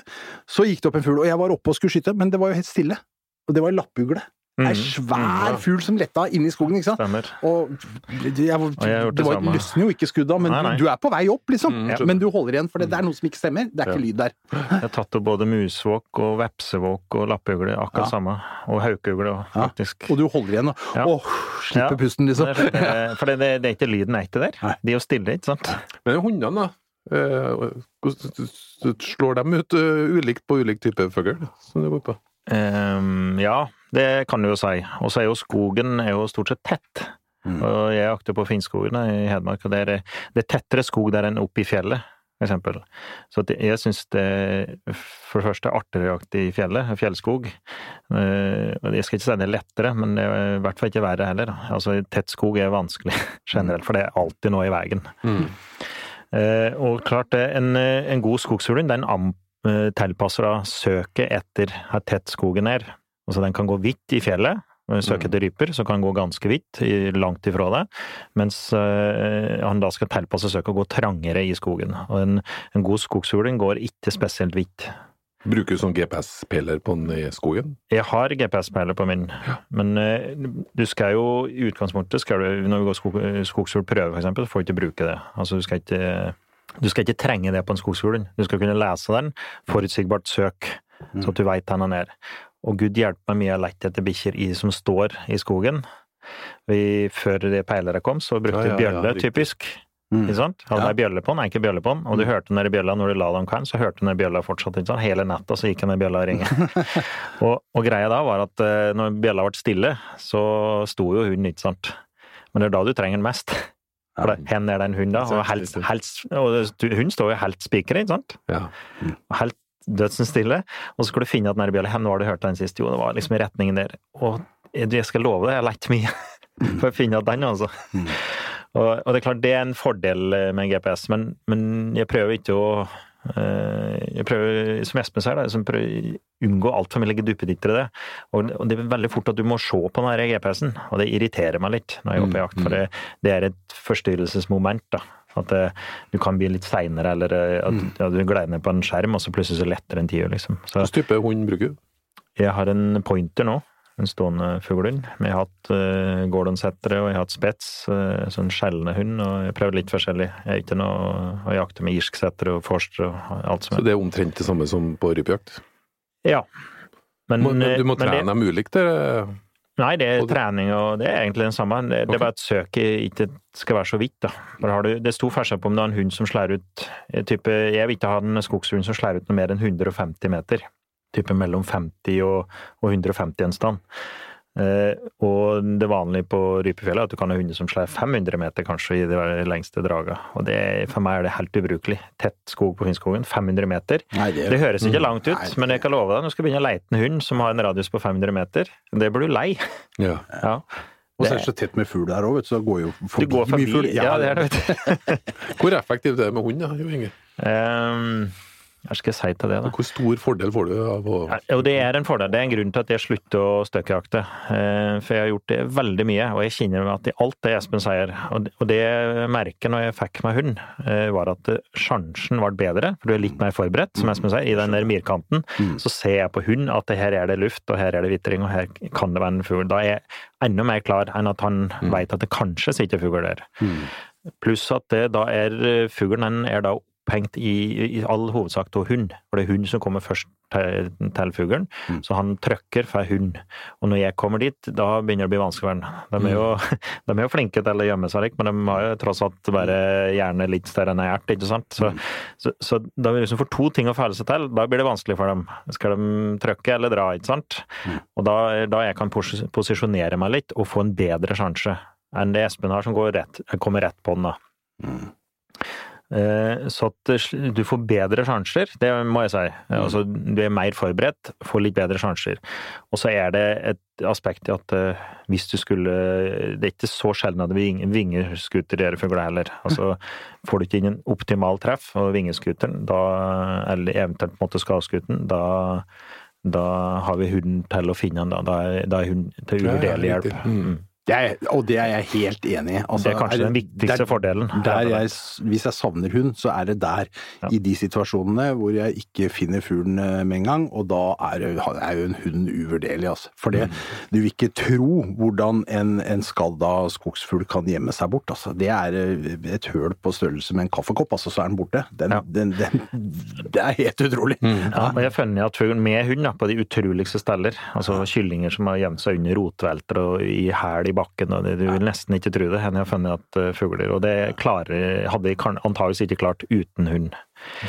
så gikk det opp en fugl, og jeg var oppe og skulle skyte, men det var jo helt stille. Og det var en lappugle. Ei er svær fugl som letta inn i skogen, ikke sant? Stemmer. Og det, jeg, Og jeg det det var, samme. løsner jo ikke skudda, men Nei, nei. Du, er på vei opp, liksom. Mm, Ja, men du holder igjen, for det, det er noe som ikke stemmer. Det er ikke lyd der. Jeg har tatt opp både musvåk og vepsevåk og lappugle, akkurat Ja. samme. Og haukugle, Ja. Og du holder igjen og Ja. åh, slipper Ja. pusten, liksom. Det er- det er- For det, det, det er ikke lyden etter der. Nei. De er jo stille, ikke sant? Men hundene, da? Eh, hvordan slår dem ut eh, ulikt på ulik type fugl? som du går på? Ehm, ja, det kan du jo si. Og så er jo skogen er jo stort sett tett. Mm. Og jeg jakter på Finnskogen i Hedmark, og det er, det er tettere skog der enn oppe i fjellet, for eksempel. Så det, jeg syns det for det første er artigere å jakte i fjellet, fjellskog. Eh, jeg skal ikke si det er lettere, men det er i hvert fall ikke verre heller. Altså, tett skog er vanskelig [laughs] generelt, for det er alltid noe i veien. Eh, og klart, det, en, en god skogshund, den eh, tilpasser da søket etter hvor tett skogen er. Altså den kan gå hvitt i fjellet, og søke etter ryper, så kan gå ganske hvitt, langt ifra det, mens eh, han da skal tilpasse søket og gå trangere i skogen. Og en, en god skogshund går ikke spesielt hvitt. Bruker du sånn GPS-peler på den i skogen? Jeg har GPS-peiler på min, men eh, du skal jo i utgangspunktet, skal du, når vi går skog, skogsfuglprøve for eksempel, så får du ikke bruke det. Altså du skal ikke du skal ikke trenge det på en skogsfugl. Du skal kunne lese den, forutsigbart søk, så at du veit den er. Og gud hjelpe meg mye jeg har lett etter bikkjer som står i skogen. Vi, før peilere kom, så brukte vi ja, bjølle, ja, typisk. Mm. Ikke sant? Hadde Ja. bjølle på den, ikke bjølle på den, og du hørte den bjølla når du la den kvelden, så hørte den bjølla fortsatt, ikke sant? Hele natta så gikk den bjølla og ringe. [laughs] og, og greia da var at eh, når bjølla ble stille, så sto jo hunden, ikke sant? Men det er da du trenger den mest. For det, hen er en hund da, og, helt, helt, og det- står jo helt spikret, ikke sant? Ja. Mm. helt dødsens stille, og så skal du finne at der bjølla, har du hørt den sist, jo, det var liksom i retningen der. Og jeg skal love deg, jeg har lett mye [laughs] for å finne den, altså. Og, og det er klart, det er en fordel med med GPS, men, men jeg prøver ikke å jeg prøver, som Espen sier, da, jeg prøver å unngå altfor mye duppeditter i det. Og, det er veldig fort at du må se på den GPS-en, og det irriterer meg litt når jeg er oppe i jakt, for det, det er et forstyrrelsesmoment. da. At det, du kan bli litt seinere, eller at at ja, du gleder ned på en skjerm, og så plutselig så letter en tiur, liksom. Så Hvilken type hund bruker du? jeg har en pointer nå, en stående fuglehund. Vi har hatt uh, gordonsettere og jeg har hatt spets, uh, sånn skjellende hund, og jeg prøvde litt forskjellig. Jeg er ikke noe å jakte med irsksettere og forstere og alt som Så er. det er omtrent det samme som på rypejakt? Ja. Men, Må- men Du må det- trene dem ulikt? Nei, det er trening, og det er egentlig den samme. Det, det Ok. er bare at søket ikke skal være så vidt. da. Du, det er stor forskjell på om du har en hund som slår ut eh, type, Jeg vil ikke ha en skogshund som slår ut noe mer enn 150 meter. Type mellom 50 og, og 150 en stand. Eh, og det vanlige på rypefjellet er at du kan ha hunder som slår 500 meter kanskje i de lengste dragene. Og det, for meg er det helt ubrukelig. Tett skog på Finnskogen, 500 meter. Nei, Det høres ikke langt ut, Nei, men jeg kan love deg, når du skal begynne å leite en hund som har en radius på 500 meter, det blir du lei. Ja. Ja. Og så er det så tett med fugl der òg, så da går jo forbi, går forbi mye fugl. Ja, det er det, vet du. [laughs] Hvor effektivt er det med hund, da, Jo Inge? Um, hva skal jeg si til det, da? Hvor stor fordel får du av å Ja, det er en fordel. Det er en grunn til at jeg slutter å støkkjakte. Eh, For jeg har gjort det veldig mye, og jeg kjenner at i alt det Espen sier, og det- jeg merker når jeg fikk meg hund, eh, var at sjansen ble bedre, for du er litt mer forberedt, som Espen sier, i den der myrkanten. Så ser jeg på hund at her er det luft, og her er det vitring, og her kan det være en fugl. Da er jeg enda mer klar enn at han vet at det kanskje sitter fugl der. Pluss at det, da er fuglen den er da opphengt i, i all hovedsak av hund. For det er hund som kommer først til, til fuglen, så han trykker for hund. Og når jeg kommer dit, da begynner det å bli vanskelig. De er jo, [laughs] de er jo flinke til å gjemme seg, men de har jo tross alt bare gjerne litt større enn ei ert, ikke sant. Så, så, så da vi liksom får to ting å føle seg til, da blir det vanskelig for dem. Skal de trykke eller dra, ikke sant. Og da, da jeg kan pos- posisjonere meg litt og få en bedre sjanse enn det Espen har, som går rett, kommer rett på den, da. Eh, Så at du får bedre sjanser, det må jeg si. Altså, du er mer forberedt, får litt bedre sjanser. Og så er det et aspekt i at eh, hvis du skulle Det er ikke så sjelden at ving- vingeskuter gjør fugler heller. Altså, [laughs] får du ikke inn en optimal treff av vingeskuteren, da, eller eventuelt måtte en skadeskuten, da da har vi hunden til å finne den, da. Da er, da er hunden til uvurderlig hjelp. riktig. Mm. Mm. Det er, og det er jeg helt enig i. Altså, Det er kanskje den viktigste der- fordelen. Der jeg, hvis jeg savner hund, så er det der. Ja. I de situasjonene hvor jeg ikke finner fuglen eh, med en gang, og da er, er jo en hund uvurderlig. Altså. For det, du vil ikke tro hvordan en, en skadda skogsfugl kan gjemme seg bort. Altså. Det er eh, et høl på størrelse med en kaffekopp, altså, så er den borte. Den, Ja. den, den, det er helt utrolig. Ja, og jeg har funnet at fuglen med hund da, på de utroligste steder, altså kyllinger som har gjemt seg under rotvelter og i hæl i bakken, og du vil nesten ikke tro det, henne har funnet at uh, fugler, og det klarer, hadde de antageligvis ikke klart uten hund.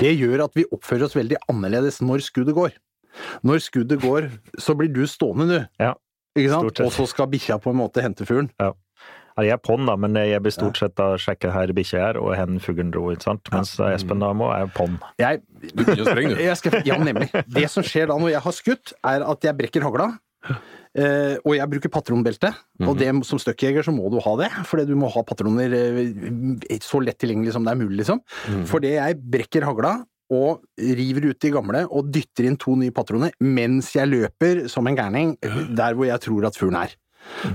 Det gjør at vi oppfører oss veldig annerledes når skuddet går. Når skuddet går, så blir du stående, du. Ja, Ikke sant? stort sett. Og så skal bikkja på en måte hente fuglen. Ja, jeg er på'n, da, men jeg blir stort sett da sjekke her bikkja er, og hen fuglen dro, ikke sant? Mens Espen da må er på'n. Jeg, Du begynner å sprenge, du. [laughs] jeg skal, ja, nemlig. Det som skjer da når jeg har skutt, er at jeg brekker hagla. Eh, og jeg bruker patronbelte. Og det, som stuckjeger så må du ha det, for du må ha patroner uh, så lett tilgjengelig som det er mulig, liksom. Fordi jeg brekker hagla og river ut de gamle og dytter inn to nye patroner mens jeg løper som en gærning der hvor jeg tror at fuglen er.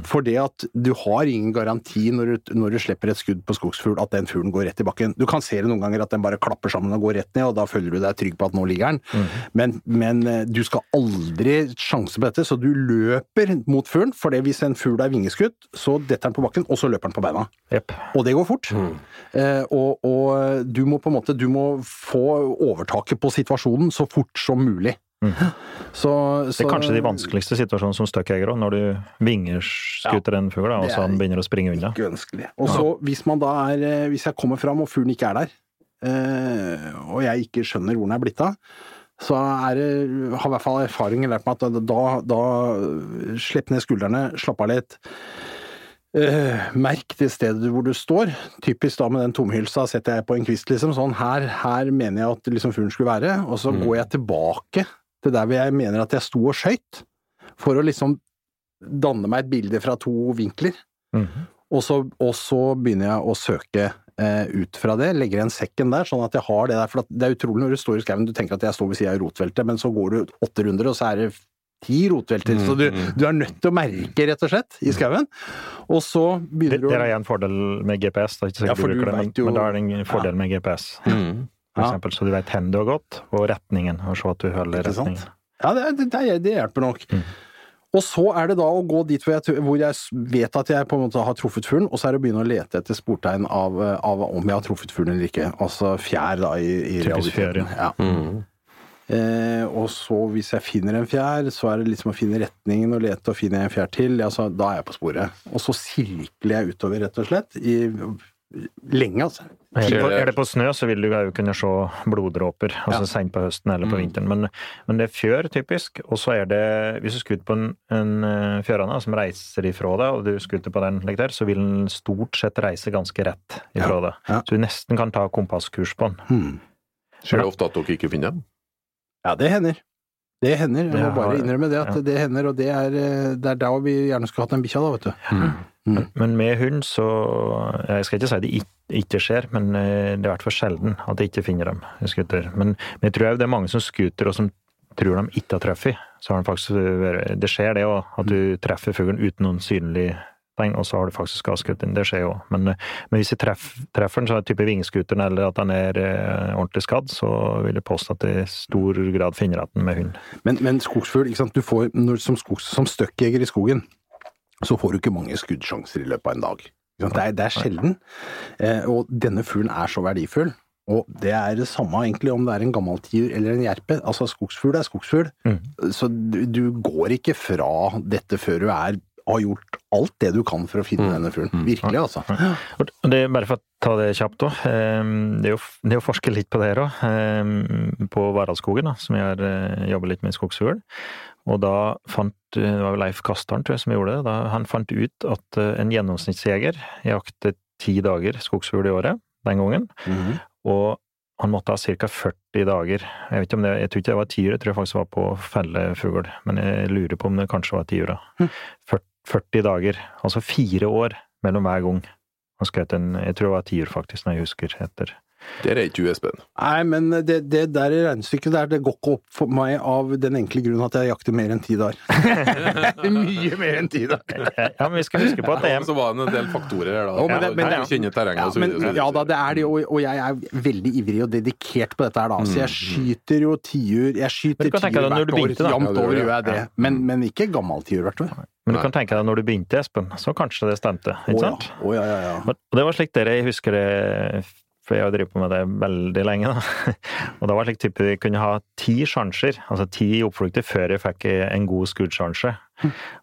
For det at du har ingen garanti når du, når du slipper et skudd på skogsfugl, at den fuglen går rett i bakken. Du kan se det noen ganger at den bare klapper sammen og går rett ned, og da føler du deg trygg på at nå ligger den. Men, men eh, du skal aldri sjanse på dette, så du løper mot fuglen. For det hvis en fugl er vingeskutt, så detter den på bakken, og så løper den på beina. Yep. Og det går fort. Eh, og, og du må på en måte du må få overtaket på situasjonen så fort som mulig. Så, Det er kanskje de vanskeligste situasjonene som stuckjeger òg, når du vingerskuter en fugl, og så han begynner å springe unna. Ikke ønskelig. Og så hvis man da er eh, Hvis jeg kommer fram og fuglen ikke er der, eh, og jeg ikke skjønner hvor den er blitt av, så er det, har i hvert fall erfaringen lært meg at da, da Slipp ned skuldrene, slapp av litt. Eh, merk det stedet hvor du står. Typisk da med den tomhylsa setter jeg på en kvist, liksom. Sånn her, her mener jeg at liksom fuglen skulle være. Og så går jeg tilbake til der hvor jeg mener at jeg sto og skøyt. For å liksom danne meg et bilde fra to vinkler. Mhm. Og så, og så begynner jeg å søke eh, ut fra det, legger igjen sekken der, sånn at jeg har det der. For at det er utrolig når du står i skauen, du tenker at jeg står ved sida av rotveltet, men så går du åtte runder, og så er det ti rotvelter. Så du, du er nødt til å merke, rett og slett, i skauen. Og så Det, begynner du det er en fordel med GPS, da, ikke Ja, for du du bruker det, men, jo- men da er det en fordel med GPS. Mm. For Ja. eksempel, så du vet hvor du har gått, og retningen, og se at du holder sant? retningen. Ja, det, det, det, det hjelper nok. Og så er det da å gå dit hvor jeg, hvor jeg vet at jeg på en måte har truffet fuglen, og så er det å begynne å lete etter sportegn av, av om jeg har truffet fuglen eller ikke. Altså fjær, da, i, i Typisk fjær, realiteten. Ja. Mm. Eh, og så hvis jeg finner en fjær, så er det liksom å finne retningen og lete, og finner jeg en fjær til, ja, så da er jeg på sporet. Og så sirkler jeg utover, rett og slett, i lenge, altså. Er det, på, snø, så vil du jo kunne se bloddråper, altså Ja. sent på høsten eller på Mm. vinteren. Men, men det er fjør, typisk. Og så er det, hvis du skal ut på en, en eh, fjørane som reiser ifra deg, og du skal ut på den der, så vil den stort sett reise ganske rett ifra deg. ja. Så du nesten kan ta kompasskurs på den. Hmm. Skjer det ofte at dere ikke finner dem? Ja, det hender. Det hender. Jeg må bare innrømme det at det hender, og det er, eh, det er da vi gjerne skulle hatt en bikkja, da, vet du. Mm. Mm. Men med hund så Jeg skal ikke si det ikke- skjer, men eh, det er i hvert fall sjelden at jeg ikke finner dem. Skuter. Men, men jeg tror det er mange som skuter og som tror de ikke har truffet. Så har de faktisk Det skjer det òg, at du treffer fuglen uten noen synlig tegn, og så har du faktisk avskutt den. Det skjer jo. Men, eh, men hvis jeg treff, treffer den, så er det type vingskuteren eller at den er eh, ordentlig skadd, så vil jeg påstå at jeg i stor grad finner den med hund. Men, men skogsfugl, ikke sant? Du får, når, som, skogs, som støkkjeger i skogen, så får du ikke mange skuddsjanser i løpet av en dag. Det, er, det er sjelden. Eh, og denne fuglen er så verdifull. Og det er det samme egentlig om det er en gammel tiur eller en jerpe. Altså, skogsfugl er skogsfugl. Mm. Så du, du går ikke fra dette før du er, har gjort alt det du kan for å finne Mm. denne fuglen. Mm. Virkelig, altså. Det er bare for å ta det kjapt òg. Det er jo det er jo forsket litt på det her òg. På Varaldskogen, da, som jeg har jobber jobbet litt med skogsfugl. Og da fant Det var Leif Kastaren, tror jeg, som gjorde det. Da han fant ut at eh, en gjennomsnittsjeger jakter ti dager skogsfugl i året den gangen. Mhm. Og han måtte ha ca. 40 dager. Jeg vet ikke om det, jeg tror ikke det var tiur, jeg tror jeg faktisk var på fellefugl. Men jeg lurer på om det kanskje var tiura. Mm. 40, 40 dager. Altså fire år mellom hver gang. Han skjøt en Jeg tror det var tiur, faktisk, når jeg husker etter. Der er ikke du, Espen. Nei, men det, det der regnestykket der, det går ikke opp for meg av den enkle grunn at jeg jakter mer enn ti dager. [laughs] Mye mer enn ti dager. Ja, men vi skal huske på at det er Så var det en del faktorer her, da. Ja, men det- men det- kjenner terrenget Ja, og så men, videre. ja da, det er det, og, og jeg er veldig ivrig og dedikert på dette her, da. Så jeg Mm. skyter jo tiur Jeg skyter tiur hvert du år. Jamt Ja, det over det. gjør jeg det. Ja. Men, men ikke gammel tiur hvert år. Men du kan tenke deg når du begynte, Espen, så kanskje det stemte, ikke ja. sant? Oh, ja, ja, ja. Og det var slik dere, jeg husker det, for jeg har drevet på med det veldig lenge, da. [laughs] Og da var det slik type vi kunne ha ti sjanser, altså ti oppflukter, før jeg fikk en god skuddsjanse.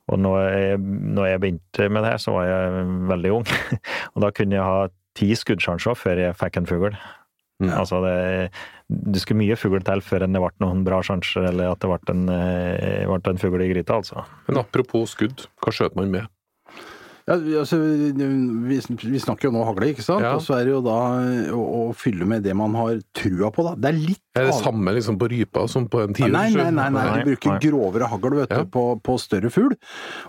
Og når jeg, når jeg begynte med det her, så var jeg veldig ung. [laughs] Og da kunne jeg ha ti skuddsjanser før jeg fikk en fugl. Ja. Altså det, du skulle mye fugl til før det ble noen bra sjanser, eller at det ble en, eh, ble en fugl i gryta, altså. Men apropos skudd, hva skjøt man med? Ja, altså, vi, vi snakker jo nå hagle, ikke sant? Ja. Og så er det jo da å, å fylle med det man har trua på, da. Det er litt Er det samme liksom på rypa som på en tiur? Nei, nei, nei, nei, Nei, du bruker nei. grovere hagl vet du, Ja. på, på større fugl.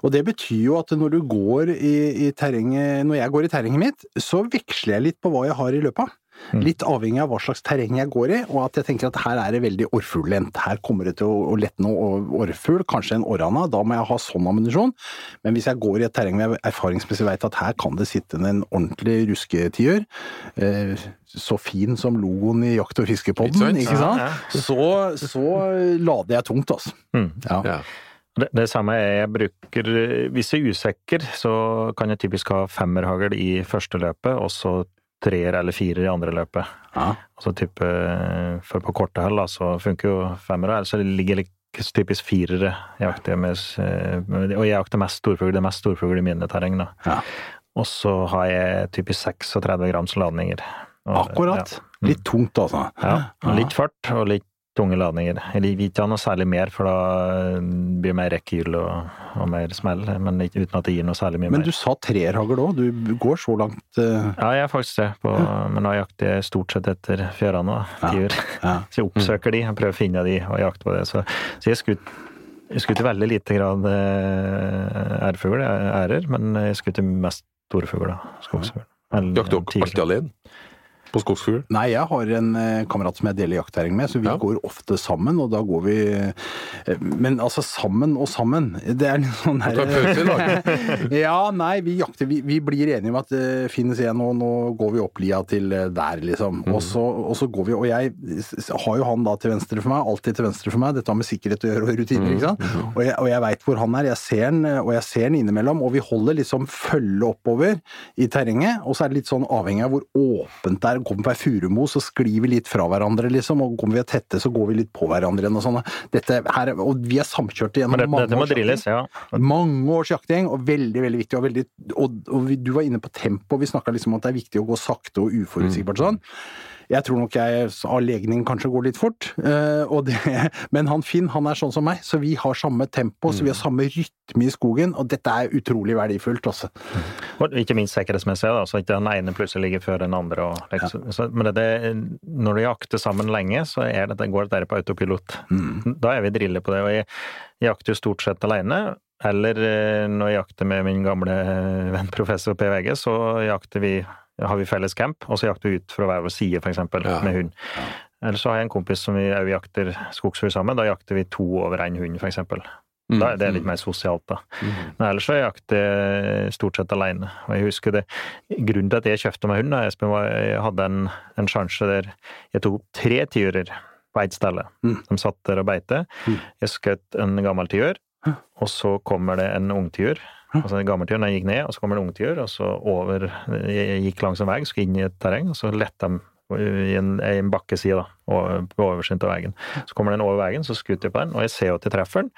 Og det betyr jo at når du går i, i terrenget, når jeg går i terrenget mitt, så veksler jeg litt på hva jeg har i løpet. Mm. Litt avhengig av hva slags terreng jeg går i, og at jeg tenker at her er det veldig orrfuglendt. Her kommer det til å, lette noe orrfugl, kanskje en orrhanna. da må jeg ha sånn ammunisjon. Men hvis jeg går i et terreng hvor jeg erfaringsmessig vet at her kan det sitte en ordentlig rusketiur, eh, så fin som logoen i Jakt- og fiskepodden, Ikke sant? så, så lader jeg tungt, altså. Mm. Ja. Ja. Det, det samme er jeg bruker Hvis jeg er usikker, så kan jeg typisk ha femmerhagl i første løpet, og så treer eller firer i andre løpet. Ja. Altså type For på korte hell da, så funker jo femmere, så det ligger typisk firere jeg jakter med, med Og jeg jakter mest storfugl, det er mest storfugl i mine terreng, da. Ja. Og så har jeg typisk 36 grams ladninger. Og- Akkurat. Ja. Litt tungt, altså. Ja, litt fart og litt tunge ladninger. eller vi ikke noe særlig mer, for da blir det mer rekkehyll og, og mer smell, men ikke, uten at det gir noe særlig mye Men mer. du sa trerhagl òg, du går så langt Uh... Ja, jeg er faktisk det, på, men da jakter jeg stort sett etter fjørene, nå, Ja. tiur. ja. [laughs] Så jeg oppsøker de, og prøver å finne de og jakte på det. Så, så jeg skutt jeg skutt i veldig lite grad eh, ærfugl, ærer, men jeg skutt mest storfugl. Skogsfugl. Jakter dere alltid alene? På skogsfugl? Nei, jeg har en eh, kamerat som jeg deler jaktterreng med, så vi Ja. går ofte sammen, og da går vi eh, Men altså, sammen og sammen, det er litt sånn lag. [laughs] Ja, nei, vi jakter Vi, vi blir enige om at det finnes en, og nå går vi opp lia til eh, der, liksom. Mm. Og, så, og så går vi Og jeg har jo han da til venstre for meg, alltid til venstre for meg. Dette har med sikkerhet å gjøre og rutiner, ikke sant. Og jeg, og jeg veit hvor han er. Jeg ser han, og jeg ser han innimellom. Og vi holder liksom følge oppover i terrenget. Og så er det litt sånn avhengig av hvor åpent det er kommer på ei furumo, så sklir vi litt fra hverandre, liksom. Og kommer vi tette, så går vi litt på hverandre igjen og sånn. Dette her, og vi er samkjørte gjennom Men det, mange dette års drilles, ja. Mange års jakting, og veldig veldig viktig. Og, veldig, og, og du var inne på tempo, vi snakka liksom om at det er viktig å gå sakte og uforutsigbart sånn. Jeg tror nok jeg av legning kanskje går litt fort, eh, det, [laughs] men han Finn han er sånn som meg, så vi har samme tempo, så vi har samme rytme i skogen, og dette er utrolig verdifullt. Også. Og ikke minst sikkerhetsmessig, da, så ikke den ene plutselig ligger før den andre. Og, liksom. så, men det, det, når du jakter sammen lenge, så er det, går det på autopilot. Da er vi drille på det. Og jeg jakter jo stort sett alene. Eller eh, når jeg jakter med min gamle eh, venn professor P. VG, så jakter vi, har vi felles camp, og så jakter vi ut fra hver vår side, f.eks., Ja. med hund. Eller så har jeg en kompis som vi òg jakter skogsfugl sammen. Da jakter vi to over én hund, f.eks. Da er litt mer sosialt, da. Men ellers så jakter jeg stort sett alene. Og jeg husker det, Grunnen til at jeg kjøpte meg hund, da, Espen, var jeg hadde en, en sjanse der jeg tok tre tiurer på ett sted. Mm. De satt der og beite. Jeg skjøt en gammel tiur, og så kommer det en ungtiur. Altså en gammel den gikk ned, og så kommer det en ungtiur, og så over gikk langs en vei, skulle inn i et terreng, og så lette de i en, i en bakkeside, da, på oversiden av veien. Så kommer den over veien, så skuter jeg på den, og jeg ser jo treffer den,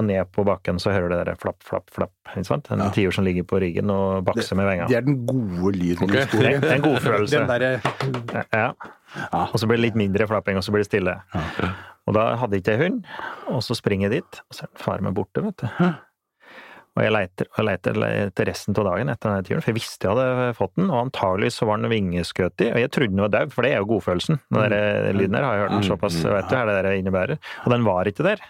og ned på bakken så hører du det der flapp, flapp, flapp. Ikke sant? En Ja. tiur som ligger på ryggen og bakser med vengene. Det er den gode lyden Okay. i skogen. Det er en god [laughs] følelse. Den derre Ja. Ja. Og så blir det litt mindre flapping, og så blir det stille. Og da hadde ikke jeg hund, og så springer jeg dit, og så er faren min borte, vet du. Og jeg leiter og leiter etter resten av dagen etter denne turen, for jeg visste jeg hadde fått den, og antagelig så var den vingeskutt i, og jeg trodde den var dau, for det er jo godfølelsen. Den der lyden der har jeg hørt den såpass, vet du hva det der innebærer. Og den var ikke der.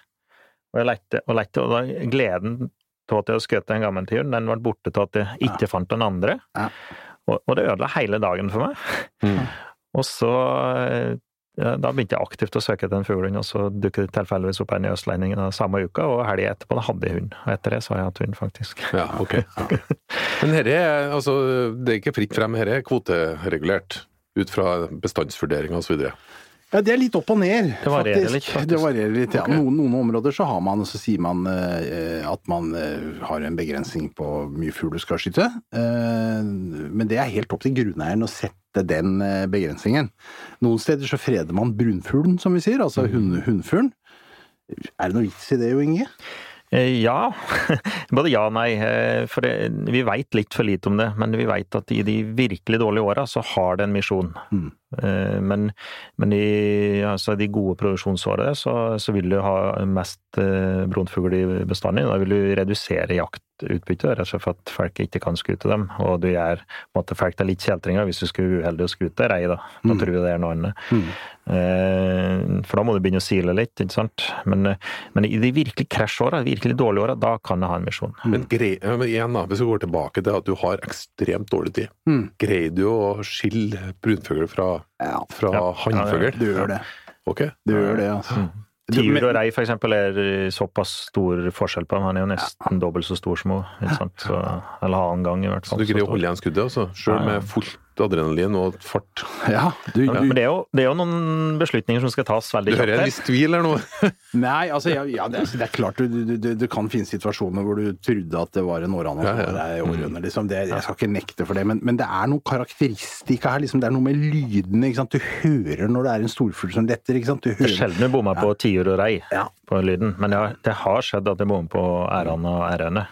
Og jeg leite og leite, og da gleden til at jeg hadde skutt en gammel tiur, den ble borte til at jeg ikke fant den andre. Og, og det ødela hele dagen for meg. Mm. Og så ja, Da begynte jeg aktivt å søke etter den fuglehund, og så dukket det tilfeldigvis opp en i Østlendingen samme uka, og helga etterpå da hadde jeg hund. Og etter det så har jeg hatt hund, faktisk. Ja, ok. [laughs] Men herre, er, altså, det er ikke fritt frem, dette er kvoteregulert ut fra bestandsvurderinger osv. Ja, det er litt opp og ned. Det varierer faktisk. litt, [laughs] faktisk. Det varierer litt, ja. Okay. Noen, noen områder så har man, og så sier man eh, at man eh, har en begrensning på hvor mye fugl du skal skyte. Eh, men det er helt opp til grunneieren å sette den eh, begrensningen. Noen steder så freder man brunfuglen, som vi sier, altså mm. hunnfuglen. Er det noe vits i det, Jo Inge? Eh, Ja, [laughs] både ja og nei. eh, For det, vi veit litt for lite om det, men vi veit at i de virkelig dårlige åra så har det en misjon. Mm. Eh, Men, men i altså de gode produksjonsårene så, så vil du ha mest brunfugl i bestanden. Da vil du redusere jaktutbyttet, rett og slett for at folk ikke kan skute dem. Og du gjør måte, folk til litt kjeltringer hvis du skulle uheldig å skute rei, da. Da Mm. tror jeg det er noe annet. Mm. Eh, For da må du begynne å sile litt, ikke sant. Men, men i de virkelig krasjåra, virkelig dårlige åra, da kan jeg ha en misjon. Men, grei, men igjen da, hvis vi går tilbake til at du har ekstremt dårlig tid, Mm. greier du å skille brunfugl fra, Ja, fra Ja. hannfugl? du gjør det. Ok. Du gjør det, altså. Tiur og rei for eksempel er såpass stor forskjell på dem. Han er jo nesten dobbelt så stor som henne. Så, eller annen gang, i hvert fall. Så du greier å holde igjen skuddet, altså? Selv med ja. Adrenalin og fart? [laughs] Ja, du, Ja, du, Men det er, jo, det er jo noen beslutninger som skal tas veldig Du hører en viss tvil her nå? [laughs] Nei, altså, ja, ja det, er, det er klart du, du, du, du kan finne situasjoner hvor du trodde at det var en århane, og Ja, så det århøne. Liksom. Det, jeg skal ikke nekte for det, men, men det er noen karakteristika her. Liksom. Det er noe med lydene. Ikke sant? Du hører når det er en storfugl som letter. Ikke sant? Du Det er hører sjelden du bommer på tiur og rei Ja. på lyden, men det har, det har skjedd at jeg bommer på ærene og ærene.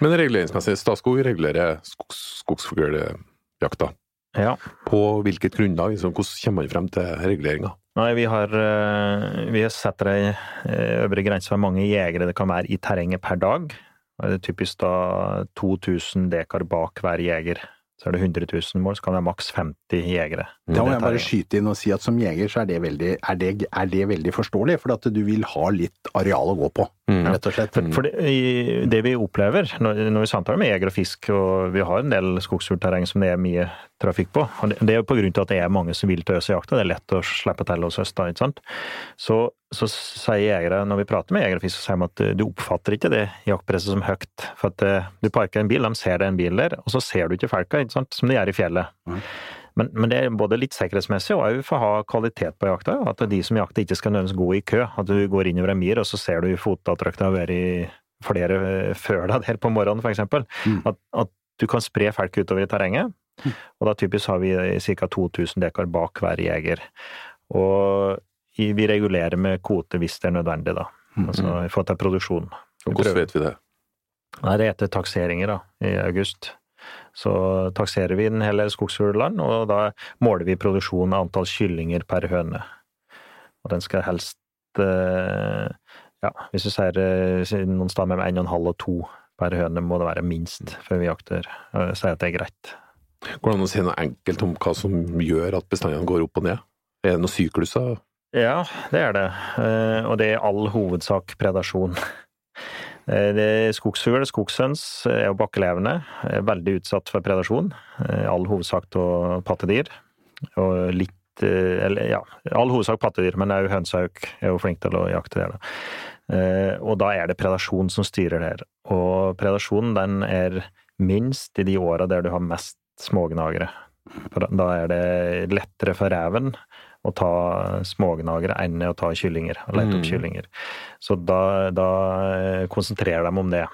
Men reguleringsmessig, Statskog regulerer skogs, skogsfugljakta. Ja. På hvilket grunnlag? Liksom, hvordan kommer man frem til reguleringa? Nei, vi har, eh, vi setter ei eh, øvre grense for mange jegere det kan være i terrenget per dag. Det er typisk da 2000 dekar bak hver jeger. Så er det 100 000 mål, så kan det være maks 50 jegere. Da må jeg bare skyte inn og si at som jeger så er det veldig, er det, er det veldig forståelig, for at du vil ha litt areal å gå på, Mm. rett og slett. For, for det, det vi opplever når, når vi samtaler med jeger og fisk, og vi har en del skogsfuglterreng som det er mye trafikk på, og det, det er jo på grunn til at det er mange som vil til øs og jakte, det er lett å slippe til hos oss da, ikke sant. Så, så sier jegere, når vi prater med jegere så sier de at eh, du oppfatter ikke det jaktpresset som høyt. For at eh, du parker en bil, de ser det en bil der, og så ser du ikke folka, ikke sant, som de gjør i fjellet. Mm. Men, men det er både litt sikkerhetsmessig og òg for å ha kvalitet på jakta. At de som jakter ikke skal nødvendigvis gå i kø. At du går innover en myr, og så ser du fotavtrykk det har vært i flere eh, før deg der på morgenen, f.eks. Mm. At, at du kan spre folk utover i terrenget. Og da typisk har vi ca. 2000 dekar bak hver jeger. Og vi regulerer med kvote hvis det er nødvendig, da. Altså i forhold til produksjon. Og hvordan vet vi det? Nei, det er etter takseringer, da, i august. Så takserer vi den hele skogsfuglland, og da måler vi produksjon av antall kyllinger per høne. Og den skal helst eh, Ja, hvis du sier noen steder mellom 1,5 og 2 per høne, må det være minst før vi jakter. Sier at det er greit. Går det an å si noe enkelt om hva som gjør at bestandene går opp og ned? Er det noen sykluser? Ja, det er det. Eh, Og det er i all hovedsak predasjon. Eh, Skogsfugl, skogshøns er jo bakkelevende, er veldig utsatt for predasjon. Eh, I all hovedsak av pattedyr. Og litt eh, Eller ja, i all hovedsak pattedyr, men òg hønsehauk er jo flink til å jakte det. Eh, Og da er det predasjon som styrer det her. Og predasjonen den er minst i de åra der du har mest smågnagere. Da er det lettere for reven å ta smågnagere enn å ta kyllinger, og lete opp Mm. kyllinger. Så da, da konsentrerer de om det.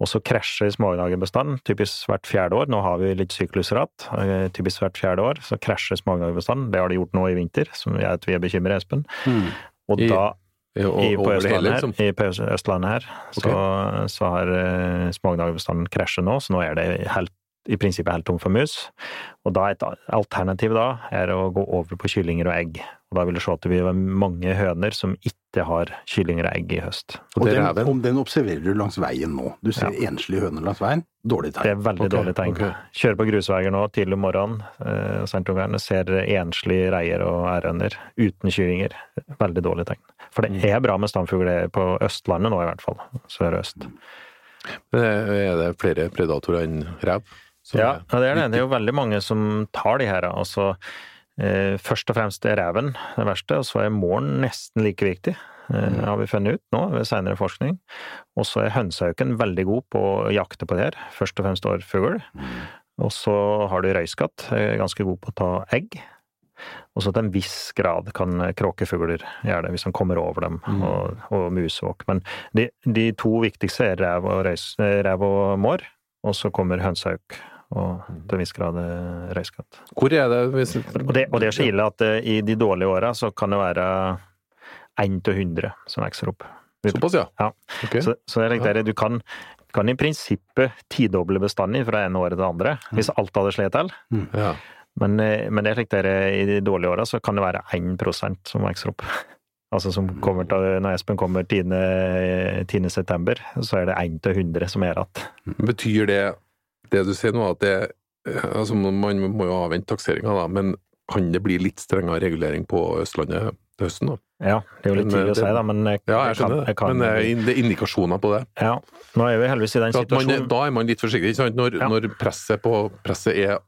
Og så krasjer smågnagerbestanden typisk hvert fjerde år. Nå har vi litt syklusratt. eh, Typisk hvert fjerde år så krasjer smågnagerbestanden. Det har de gjort nå i vinter, som gjør at vi er bekymret, Espen. Mm. Og da I, og, i, på over hele, Østlandet her, liksom? i, på Østlandet her så, så har uh, smågnagerbestanden krasjet nå, så nå er det helt, i prinsippet helt tom for mus. Og da et alternativ da er å gå over på kyllinger og egg. Og da vil du se at det vil være mange høner som ikke har kyllinger og egg i høst. Og Og den, om den observerer du langs veien nå. Du ser enslige høner langs veien. Dårlig tegn. Det er veldig okay. dårlig tegn. Okay. Kjører på grusveier nå tidlig om morgenen, eh, sent om kvelden, ser enslige reier og ærhøner uten kyllinger. Veldig dårlig tegn. For Mm. det er bra med stamfugler på Østlandet nå, i hvert fall. Sør-øst. Men Er det flere predatorer enn rev? Som Ja, det er det. Det er jo veldig mange som tar de her. Altså, eh, først og fremst er reven det verste, og så er måren nesten like viktig. Det har vi funnet ut nå ved senere forskning. Og så er hønsehauken veldig god på å jakte på det her. Først og fremst årfugl. Og så har du røyskatt, er ganske god på å ta egg. Og så til en viss grad kan kråkefugler gjøre det, hvis han kommer over dem, og, og musvåk. Men de, de to viktigste er rev og, røys, rev og mår, og så kommer hønsehauk. Og til en viss grad eh, røyskatt. Hvor er det hvis Og det, og det er så ille at eh, i de dårlige åra så kan det være 1 til 100 som vokser opp. Såpass, ja? Ja. Okay. Så, så jeg tenker, du kan, kan i prinsippet tidoble bestanden fra ene året til det andre, hvis alt hadde slått til. Ja. Men, eh, men jeg tenker, i de dårlige åra så kan det være 1% som vokser opp. [laughs] Altså som kommer til, Når Espen kommer 10. 10. september, så er det 1 til 100 som er igjen. Betyr det, det du sier nå, at det altså Man må jo avvente takseringa, da, men kan det bli litt strengere regulering på Østlandet til høsten? da? Ja, det er jo litt tidlig å si, da, men jeg, Ja, jeg jeg kan, jeg kan, men eh, det er indikasjoner på det. ja, Nå er vi heldigvis i den situasjonen. man, da er man litt forsiktig. Ikke sant? Når, Ja. når presset, på, presset er,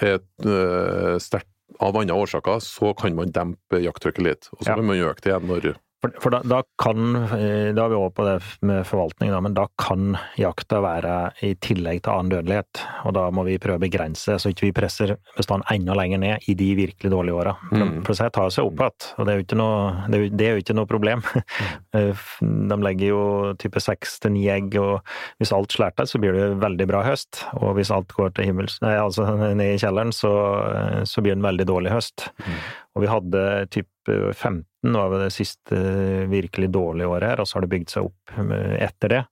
er sterkt av andre årsaker, så kan man dempe jakttrykket litt. Og så Ja. kan man øke det igjen når For, for da, da kan, eh, da er vi over på det med forvaltning, da, men da kan jakta være i tillegg til annen dødelighet. Og da må vi prøve å begrense, så ikke vi presser bestanden enda lenger ned i de virkelig dårlige åra. Mm. for det tar seg opp igjen, og det er jo ikke noe, det er, det er jo ikke noe problem. [laughs] Eh, De legger jo type seks til ni egg, og hvis alt slår så blir det veldig bra høst. Og hvis alt går til himmels, nei, altså [laughs] ned i kjelleren, så, så blir det en veldig dårlig høst. Og vi hadde type 15 var det siste virkelig dårlige året her, og så har det bygd seg opp etter det.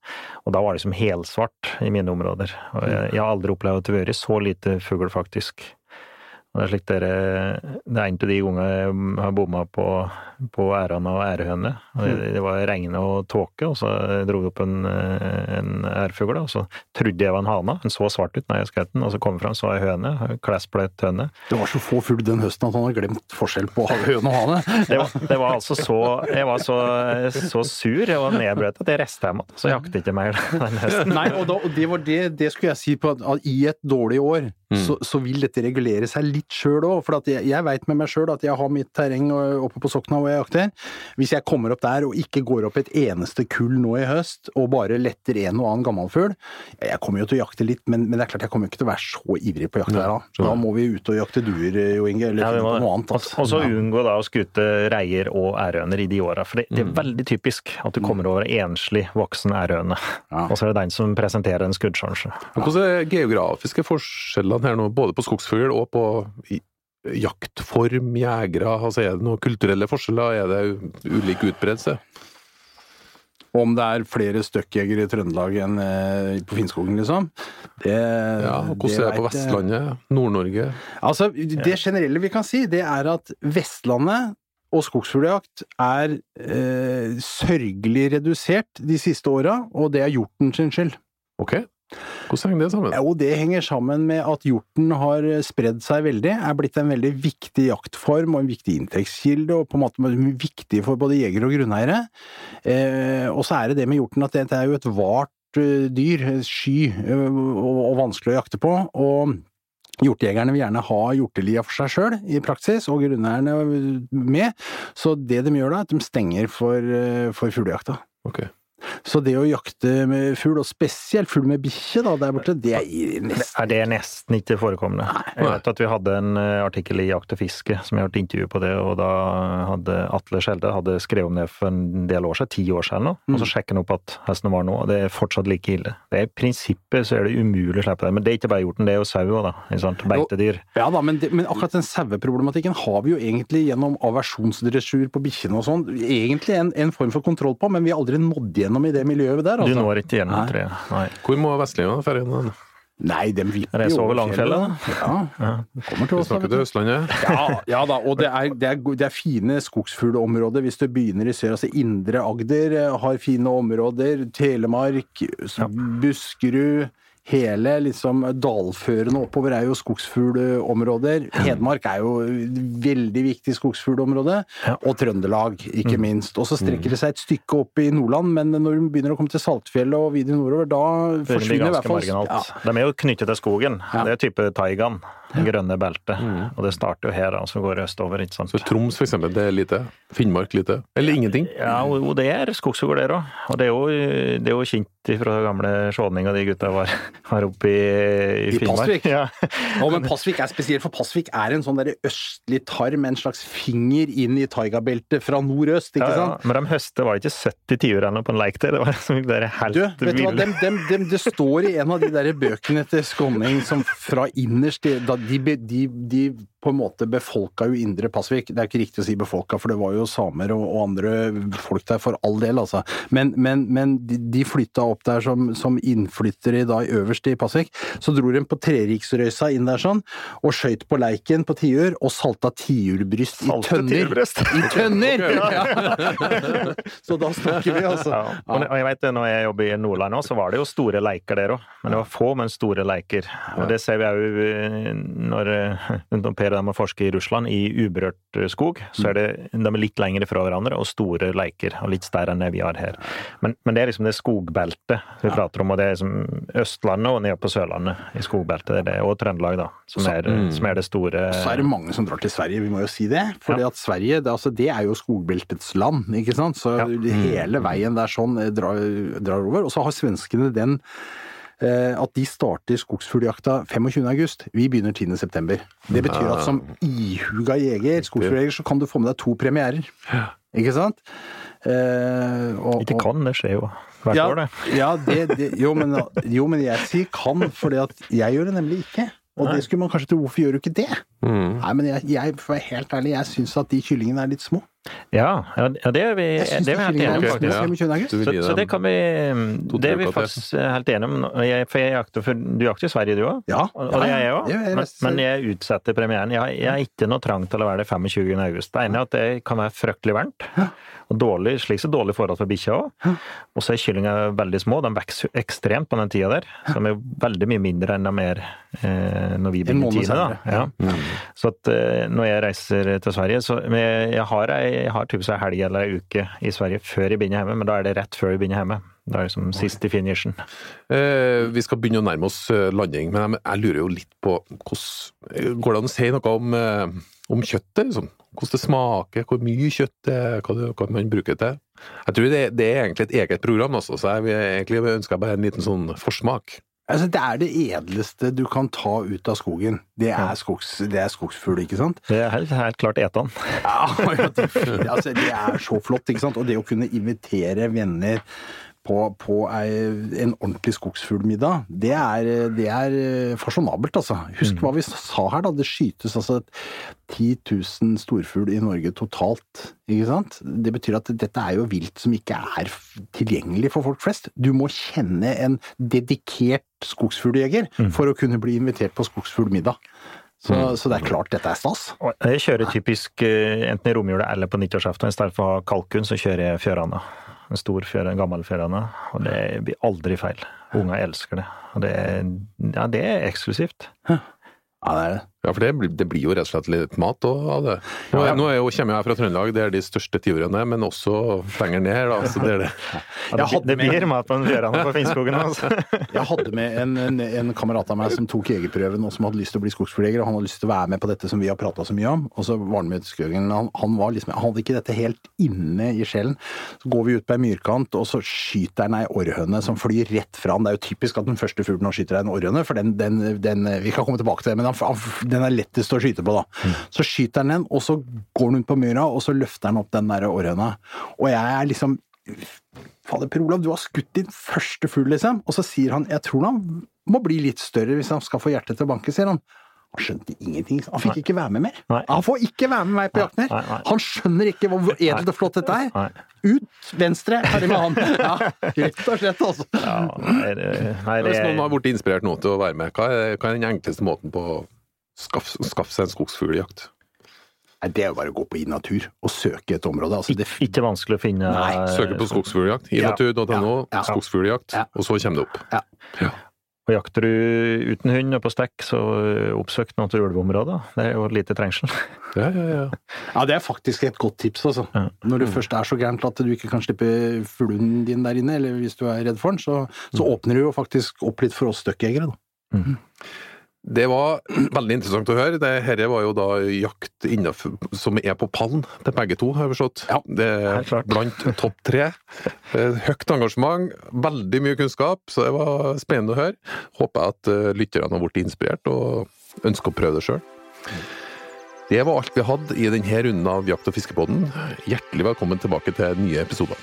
Og da var det som helsvart i mine områder. Og jeg, jeg har aldri opplevd at det har vært så lite fugl, faktisk. Og det er slik dere, det er en av de gangene jeg har bomma på, på ærene og ærehøne. Det, det var regn og tåke, og så dro det opp en, en ærfugl, og så trodde jeg var en hane. Den så svart ut når jeg skjøt den, og så kom jeg fram, så var jeg høne. Klesbløt høne. Det var så få fugl den høsten at han har glemt forskjell på [laughs] høne og hane. Det var, det var altså så Jeg var så, så sur og nedbrøt at jeg reiste hjem igjen. Så jeg jaktet ikke mer den [laughs] høsten. Nei, og, da, og det var det, det skulle jeg si på at i et dårlig år, så, så vil dette regulere seg litt sjøl òg. For at jeg, jeg veit med meg sjøl at jeg har mitt terreng oppe på Sokna, hvor jeg jakter. Hvis jeg kommer opp der og ikke går opp et eneste kull nå i høst, og bare letter en og annen gammelfugl Jeg kommer jo til å jakte litt, men, men, det er klart jeg kommer ikke til å være så ivrig på jakt der da. Da må vi ut og jakte duer, Jo Inge, eller Ja, finne på noe annet. Og Altså. og så unngå da å skute reier og ærøner i de åra. For det, det er Mm. veldig typisk at du kommer over enslig voksen ærøne, Ja. og så er det den som presenterer en skuddsjanse. Hvordan er geografiske forskjellene her nå, både på skogsfugl og på jaktform, jegere? Altså, er det noen kulturelle forskjeller? Er det ulik utbredelse? Om det er flere støkkjegere i Trøndelag enn eh, på Finnskogen, liksom? Det, Ja, og hvordan er det på Vestlandet? Nord-Norge? Altså, det generelle vi kan si, det er at Vestlandet og skogsfugljakt er eh, sørgelig redusert de siste åra, og det er hjorten sin skyld. Ok, hvordan henger det sammen? Jo, det henger sammen med at hjorten har spredd seg veldig, er blitt en veldig viktig jaktform og en viktig inntektskilde, og på en måte viktig for både jegere og grunneiere. Eh, og så er det det med hjorten at dette er jo et vart eh, dyr, sky, eh, og, og vanskelig å jakte på. og Hjortejegerne vil gjerne ha hjortelia for seg sjøl i praksis, og grunneierne med. Så det de gjør da, er at de stenger for, eh, for fuglejakta. Ok. Så det å jakte med fugl, og spesielt fugl med bikkje der borte, det er nesten Er det nesten ikke forekommende? Jeg vet at vi hadde en eh, artikkel i Jakt og fiske som jeg hørte intervju på det, og da hadde Atle Skjelde hadde skrevet om det for en del år siden, ti år siden nå, og så sjekket han opp at hesten var nå, og det er fortsatt like ille. Det er I prinsippet så er det umulig å slippe det, men det er ikke bare hjorten, det er jo sau òg, da. Sant? Beitedyr. Ja da, men, det, men akkurat den saueproblematikken har vi jo egentlig gjennom aversjonsdressur på bikkjene og sånn, egentlig en, en form for kontroll på, men vi har aldri nådd gjennom i det miljøet der, Du altså. når ikke gjennom Nei. treet. Nei. Hvor må vestlendingene ferde hen? Nei, de vipper Er så over Langfjellet, Ja. Ja, kommer til Vi oss snakker til. Østlandet. Ja, ja da, og det er, det, er, det er fine skogsfuglområder hvis du begynner i sør. Altså Indre Agder eh, har fine områder. Telemark, Buskerud. Hele liksom dalførene oppover er jo skogsfuglområder. Hedmark er jo veldig viktig skogsfuglområde. Og Trøndelag, Mm. ikke minst. Og så strekker det seg et stykke opp i Nordland, men når du begynner å komme til Saltfjellet og videre nordover, da Det forsvinner i hvert fall ja. De er jo knyttet til skogen. Det er type taigaen, det grønne beltet. Og det starter jo her, da, så går det østover, ikke sant. Så Troms, eksempel, det er lite. Finnmark lite. Eller ingenting. Ja, og og det er skogsfugl der òg. Og det er jo, det er jo kjent fra gamle Skjåninga de gutta var, var oppe i, i I Finnmark. Pasvik? Ja. oh, men Pasvik er spesielt, for Pasvik er en sånn der østlig tarm, en slags finger inn i taigabeltet fra nordøst, ikke Ja, ja. sant? Men de høste var ikke 70 tiur eller noe på en leik der, det var liksom de der helt Du, vet du hva, dem, dem, dem, det står i en av de der bøkene til Skåning som fra innerst i- da de, de, de på en måte befolka jo indre Pasvik. Det er ikke riktig å si befolka, for det var jo samer og, og andre folk der for all del, altså. Men, men, men de, de flytta opp der som, som innflyttere da øverst i Pasvik. Så dro de på Treriksrøysa inn der sånn, og skøyt på leiken på tiur, og salta tiurbryst i tønner. I tønner! så da snakker vi, altså. Ja. Og jeg vet det, når jeg jobber i Nordland òg, så var det jo store leiker der òg. Men det var få, men store leiker. Og det ser vi òg når når Per og med å forske i Russland, i uberørt eh, skog. Så er det, de er litt lengre fra hverandre, og store leiker. Og litt større enn det vi har her. Men, men det er liksom det skogbeltet vi prater om, og det er liksom Østlandet og nede på Sørlandet i skogbeltet. Det er det, og Trøndelag, da, som er, som er det store Så er det mange som drar til Sverige, vi må jo si det. For Ja. at Sverige, det, altså, det er jo skogbeltets land, ikke sant. Så Ja. hele veien der sånn eh, drar, drar over. Og så har svenskene den at de starter skogsfugljakta 25. august. Vi begynner 10. september. Det betyr at som ihuga jeger, skogsfugljeger, så kan du få med deg to premierer. Ikke sant? Eh, og, Ikke kan, det skjer jo hvert ja, år, det. Ja, det, det, jo, men, jo, men jeg sier kan, for jeg gjør det nemlig ikke. Og det skulle man kanskje tro, hvorfor gjør du ikke det? Mm. Nei, men jeg, jeg for å være helt ærlig, jeg syns at de kyllingene er litt små. Ja, ja, ja, det er vi, det er vi helt enige om, faktisk. 25. august. Du vil Så, så det kan vi Det er vi faktisk helt enige om. Jeg, for jeg jakter for Du jakter i Sverige, du òg? Ja, Og det er jeg òg. Men, men jeg utsetter premieren. Jeg, jeg er ikke noe trang til å være det 25. august. Det ene er at det kan være fryktelig varmt. Og dårlig, slik så dårlig forhold for bikkja òg. Og så er kyllinga veldig små. De vokser ekstremt på den tida der. Så de er veldig mye mindre enn de er eh, når vi begynner tiende. Ja. Så at eh, når jeg reiser til Sverige så men jeg, jeg har, ei- jeg har typisk ei helg eller ei uke i Sverige før jeg begynner hjemme, men da er det rett før jeg begynner hjemme. Da er det som i finishen. Eh, vi skal begynne å nærme oss eh, landing, men jeg, jeg lurer jo litt på hvordan Går det an å si noe om eh, om kjøttet, liksom. Hvordan det smaker, hvor mye kjøtt det er, hva, det, hva man bruker til. Jeg tror det, det er egentlig et eget program, også, så jeg egentlig ønsker bare en liten sånn forsmak. Altså, det er det edleste du kan ta ut av skogen. Det er, skogs, det er skogsfugl, ikke sant? Det er helt, helt klart etan. Ja, [laughs] altså, det er så flott, ikke sant? Og det å kunne invitere venner på, på en ordentlig skogsfuglmiddag, det er, det er fasjonabelt, altså. Husk hva vi sa her, da. Det skytes altså 10 000 storfugl i Norge totalt, ikke sant? Det betyr at dette er jo vilt som ikke er tilgjengelig for folk flest. Du må kjenne en dedikert skogsfugljeger for å kunne bli invitert på skogsfuglmiddag. Så, så det er klart dette er stas. Jeg kjører typisk eh, enten i romjula eller på nyttårsaften. I stedet for å ha kalkun, så kjører jeg fjørane. En stor fjøre, en gammel fjørane. Og det blir aldri feil. Unger elsker det. Og det, er- ja, det er eksklusivt. Ja, det er det. Ja, for det, blir- det blir jo rett og slett litt mat av det. Nå, er- nå er jo, kommer jeg fra Trøndelag, det er de største tiurene, men også lenger ned her, da. Så det er det. Ja, Jeg det, det blir mat på en fjørane på Finnskogen. Altså. [laughs] Jeg hadde med en, en, en kamerat av meg som tok jegerprøven og som hadde lyst til å bli skogsfuglejeger, og han hadde lyst til å være med på dette som vi har prata så mye om. Og så var han med til Skøgen. Han, han, var liksom, han hadde ikke dette helt inne i sjelen. Så går vi ut på ei myrkant, og så skyter han ei orrhøne som flyr rett fra han. Det er jo typisk at den første fuglen han skyter er en orrhøne, for den, den, den Vi kan komme tilbake til det, men han, han, den er lettest å skyte på, da. Så skyter han den, og så går han ut på myra, og så løfter han opp den der århøna. Og jeg er liksom Fader, Per Olav, du har skutt din første fugl, liksom. Og så sier han jeg tror han må bli litt større hvis han skal få hjertet til å banke, sier han. Han skjønte ingenting. Han fikk ikke være med mer. Nei. Han får ikke være med meg på jakt mer. Nei, nei. Han skjønner ikke hvor edelt og flott dette er. Nei. Ut venstre, ferdig med han. [laughs] Ja, rett og slett, altså. Ja, nei, det, nei, det, Hvis noen har blitt inspirert nå til å være med, hva er, hva er den enkleste måten på å skaffe, skaffe seg en skogsfugljakt? Nei, Det er jo bare å gå på i natur og søke et område. Altså, det, ikke vanskelig å finne Nei, Søke på skogsfugljakt. Ja. natur.no, Ja. Ja. skogsfugljakt, Ja. og så kommer det opp. Ja. Ja. Og jakter du uten hund og på stekk, så oppsøk noen ulveområder. Det er jo lite trengsel. Ja, ja, ja. ja, det er faktisk et godt tips, altså. Ja. Når det først er så gærent at du ikke kan slippe fuglen din der inne, eller hvis du er redd for den, så, så åpner du jo faktisk opp litt for oss støkkjegere, da. Det var veldig interessant å høre. Dette var jo da jakt innenfor, som er på pallen til begge to, har jeg forstått. Ja, det er klart. blant topp tre. Eh, Høyt engasjement, veldig mye kunnskap, så det var spennende å høre. Håper at eh, lytterne har blitt inspirert og ønsker å prøve det sjøl. Det var alt vi hadde i denne runden av Jakt- og fiskepodden. Hjertelig velkommen tilbake til nye episoder.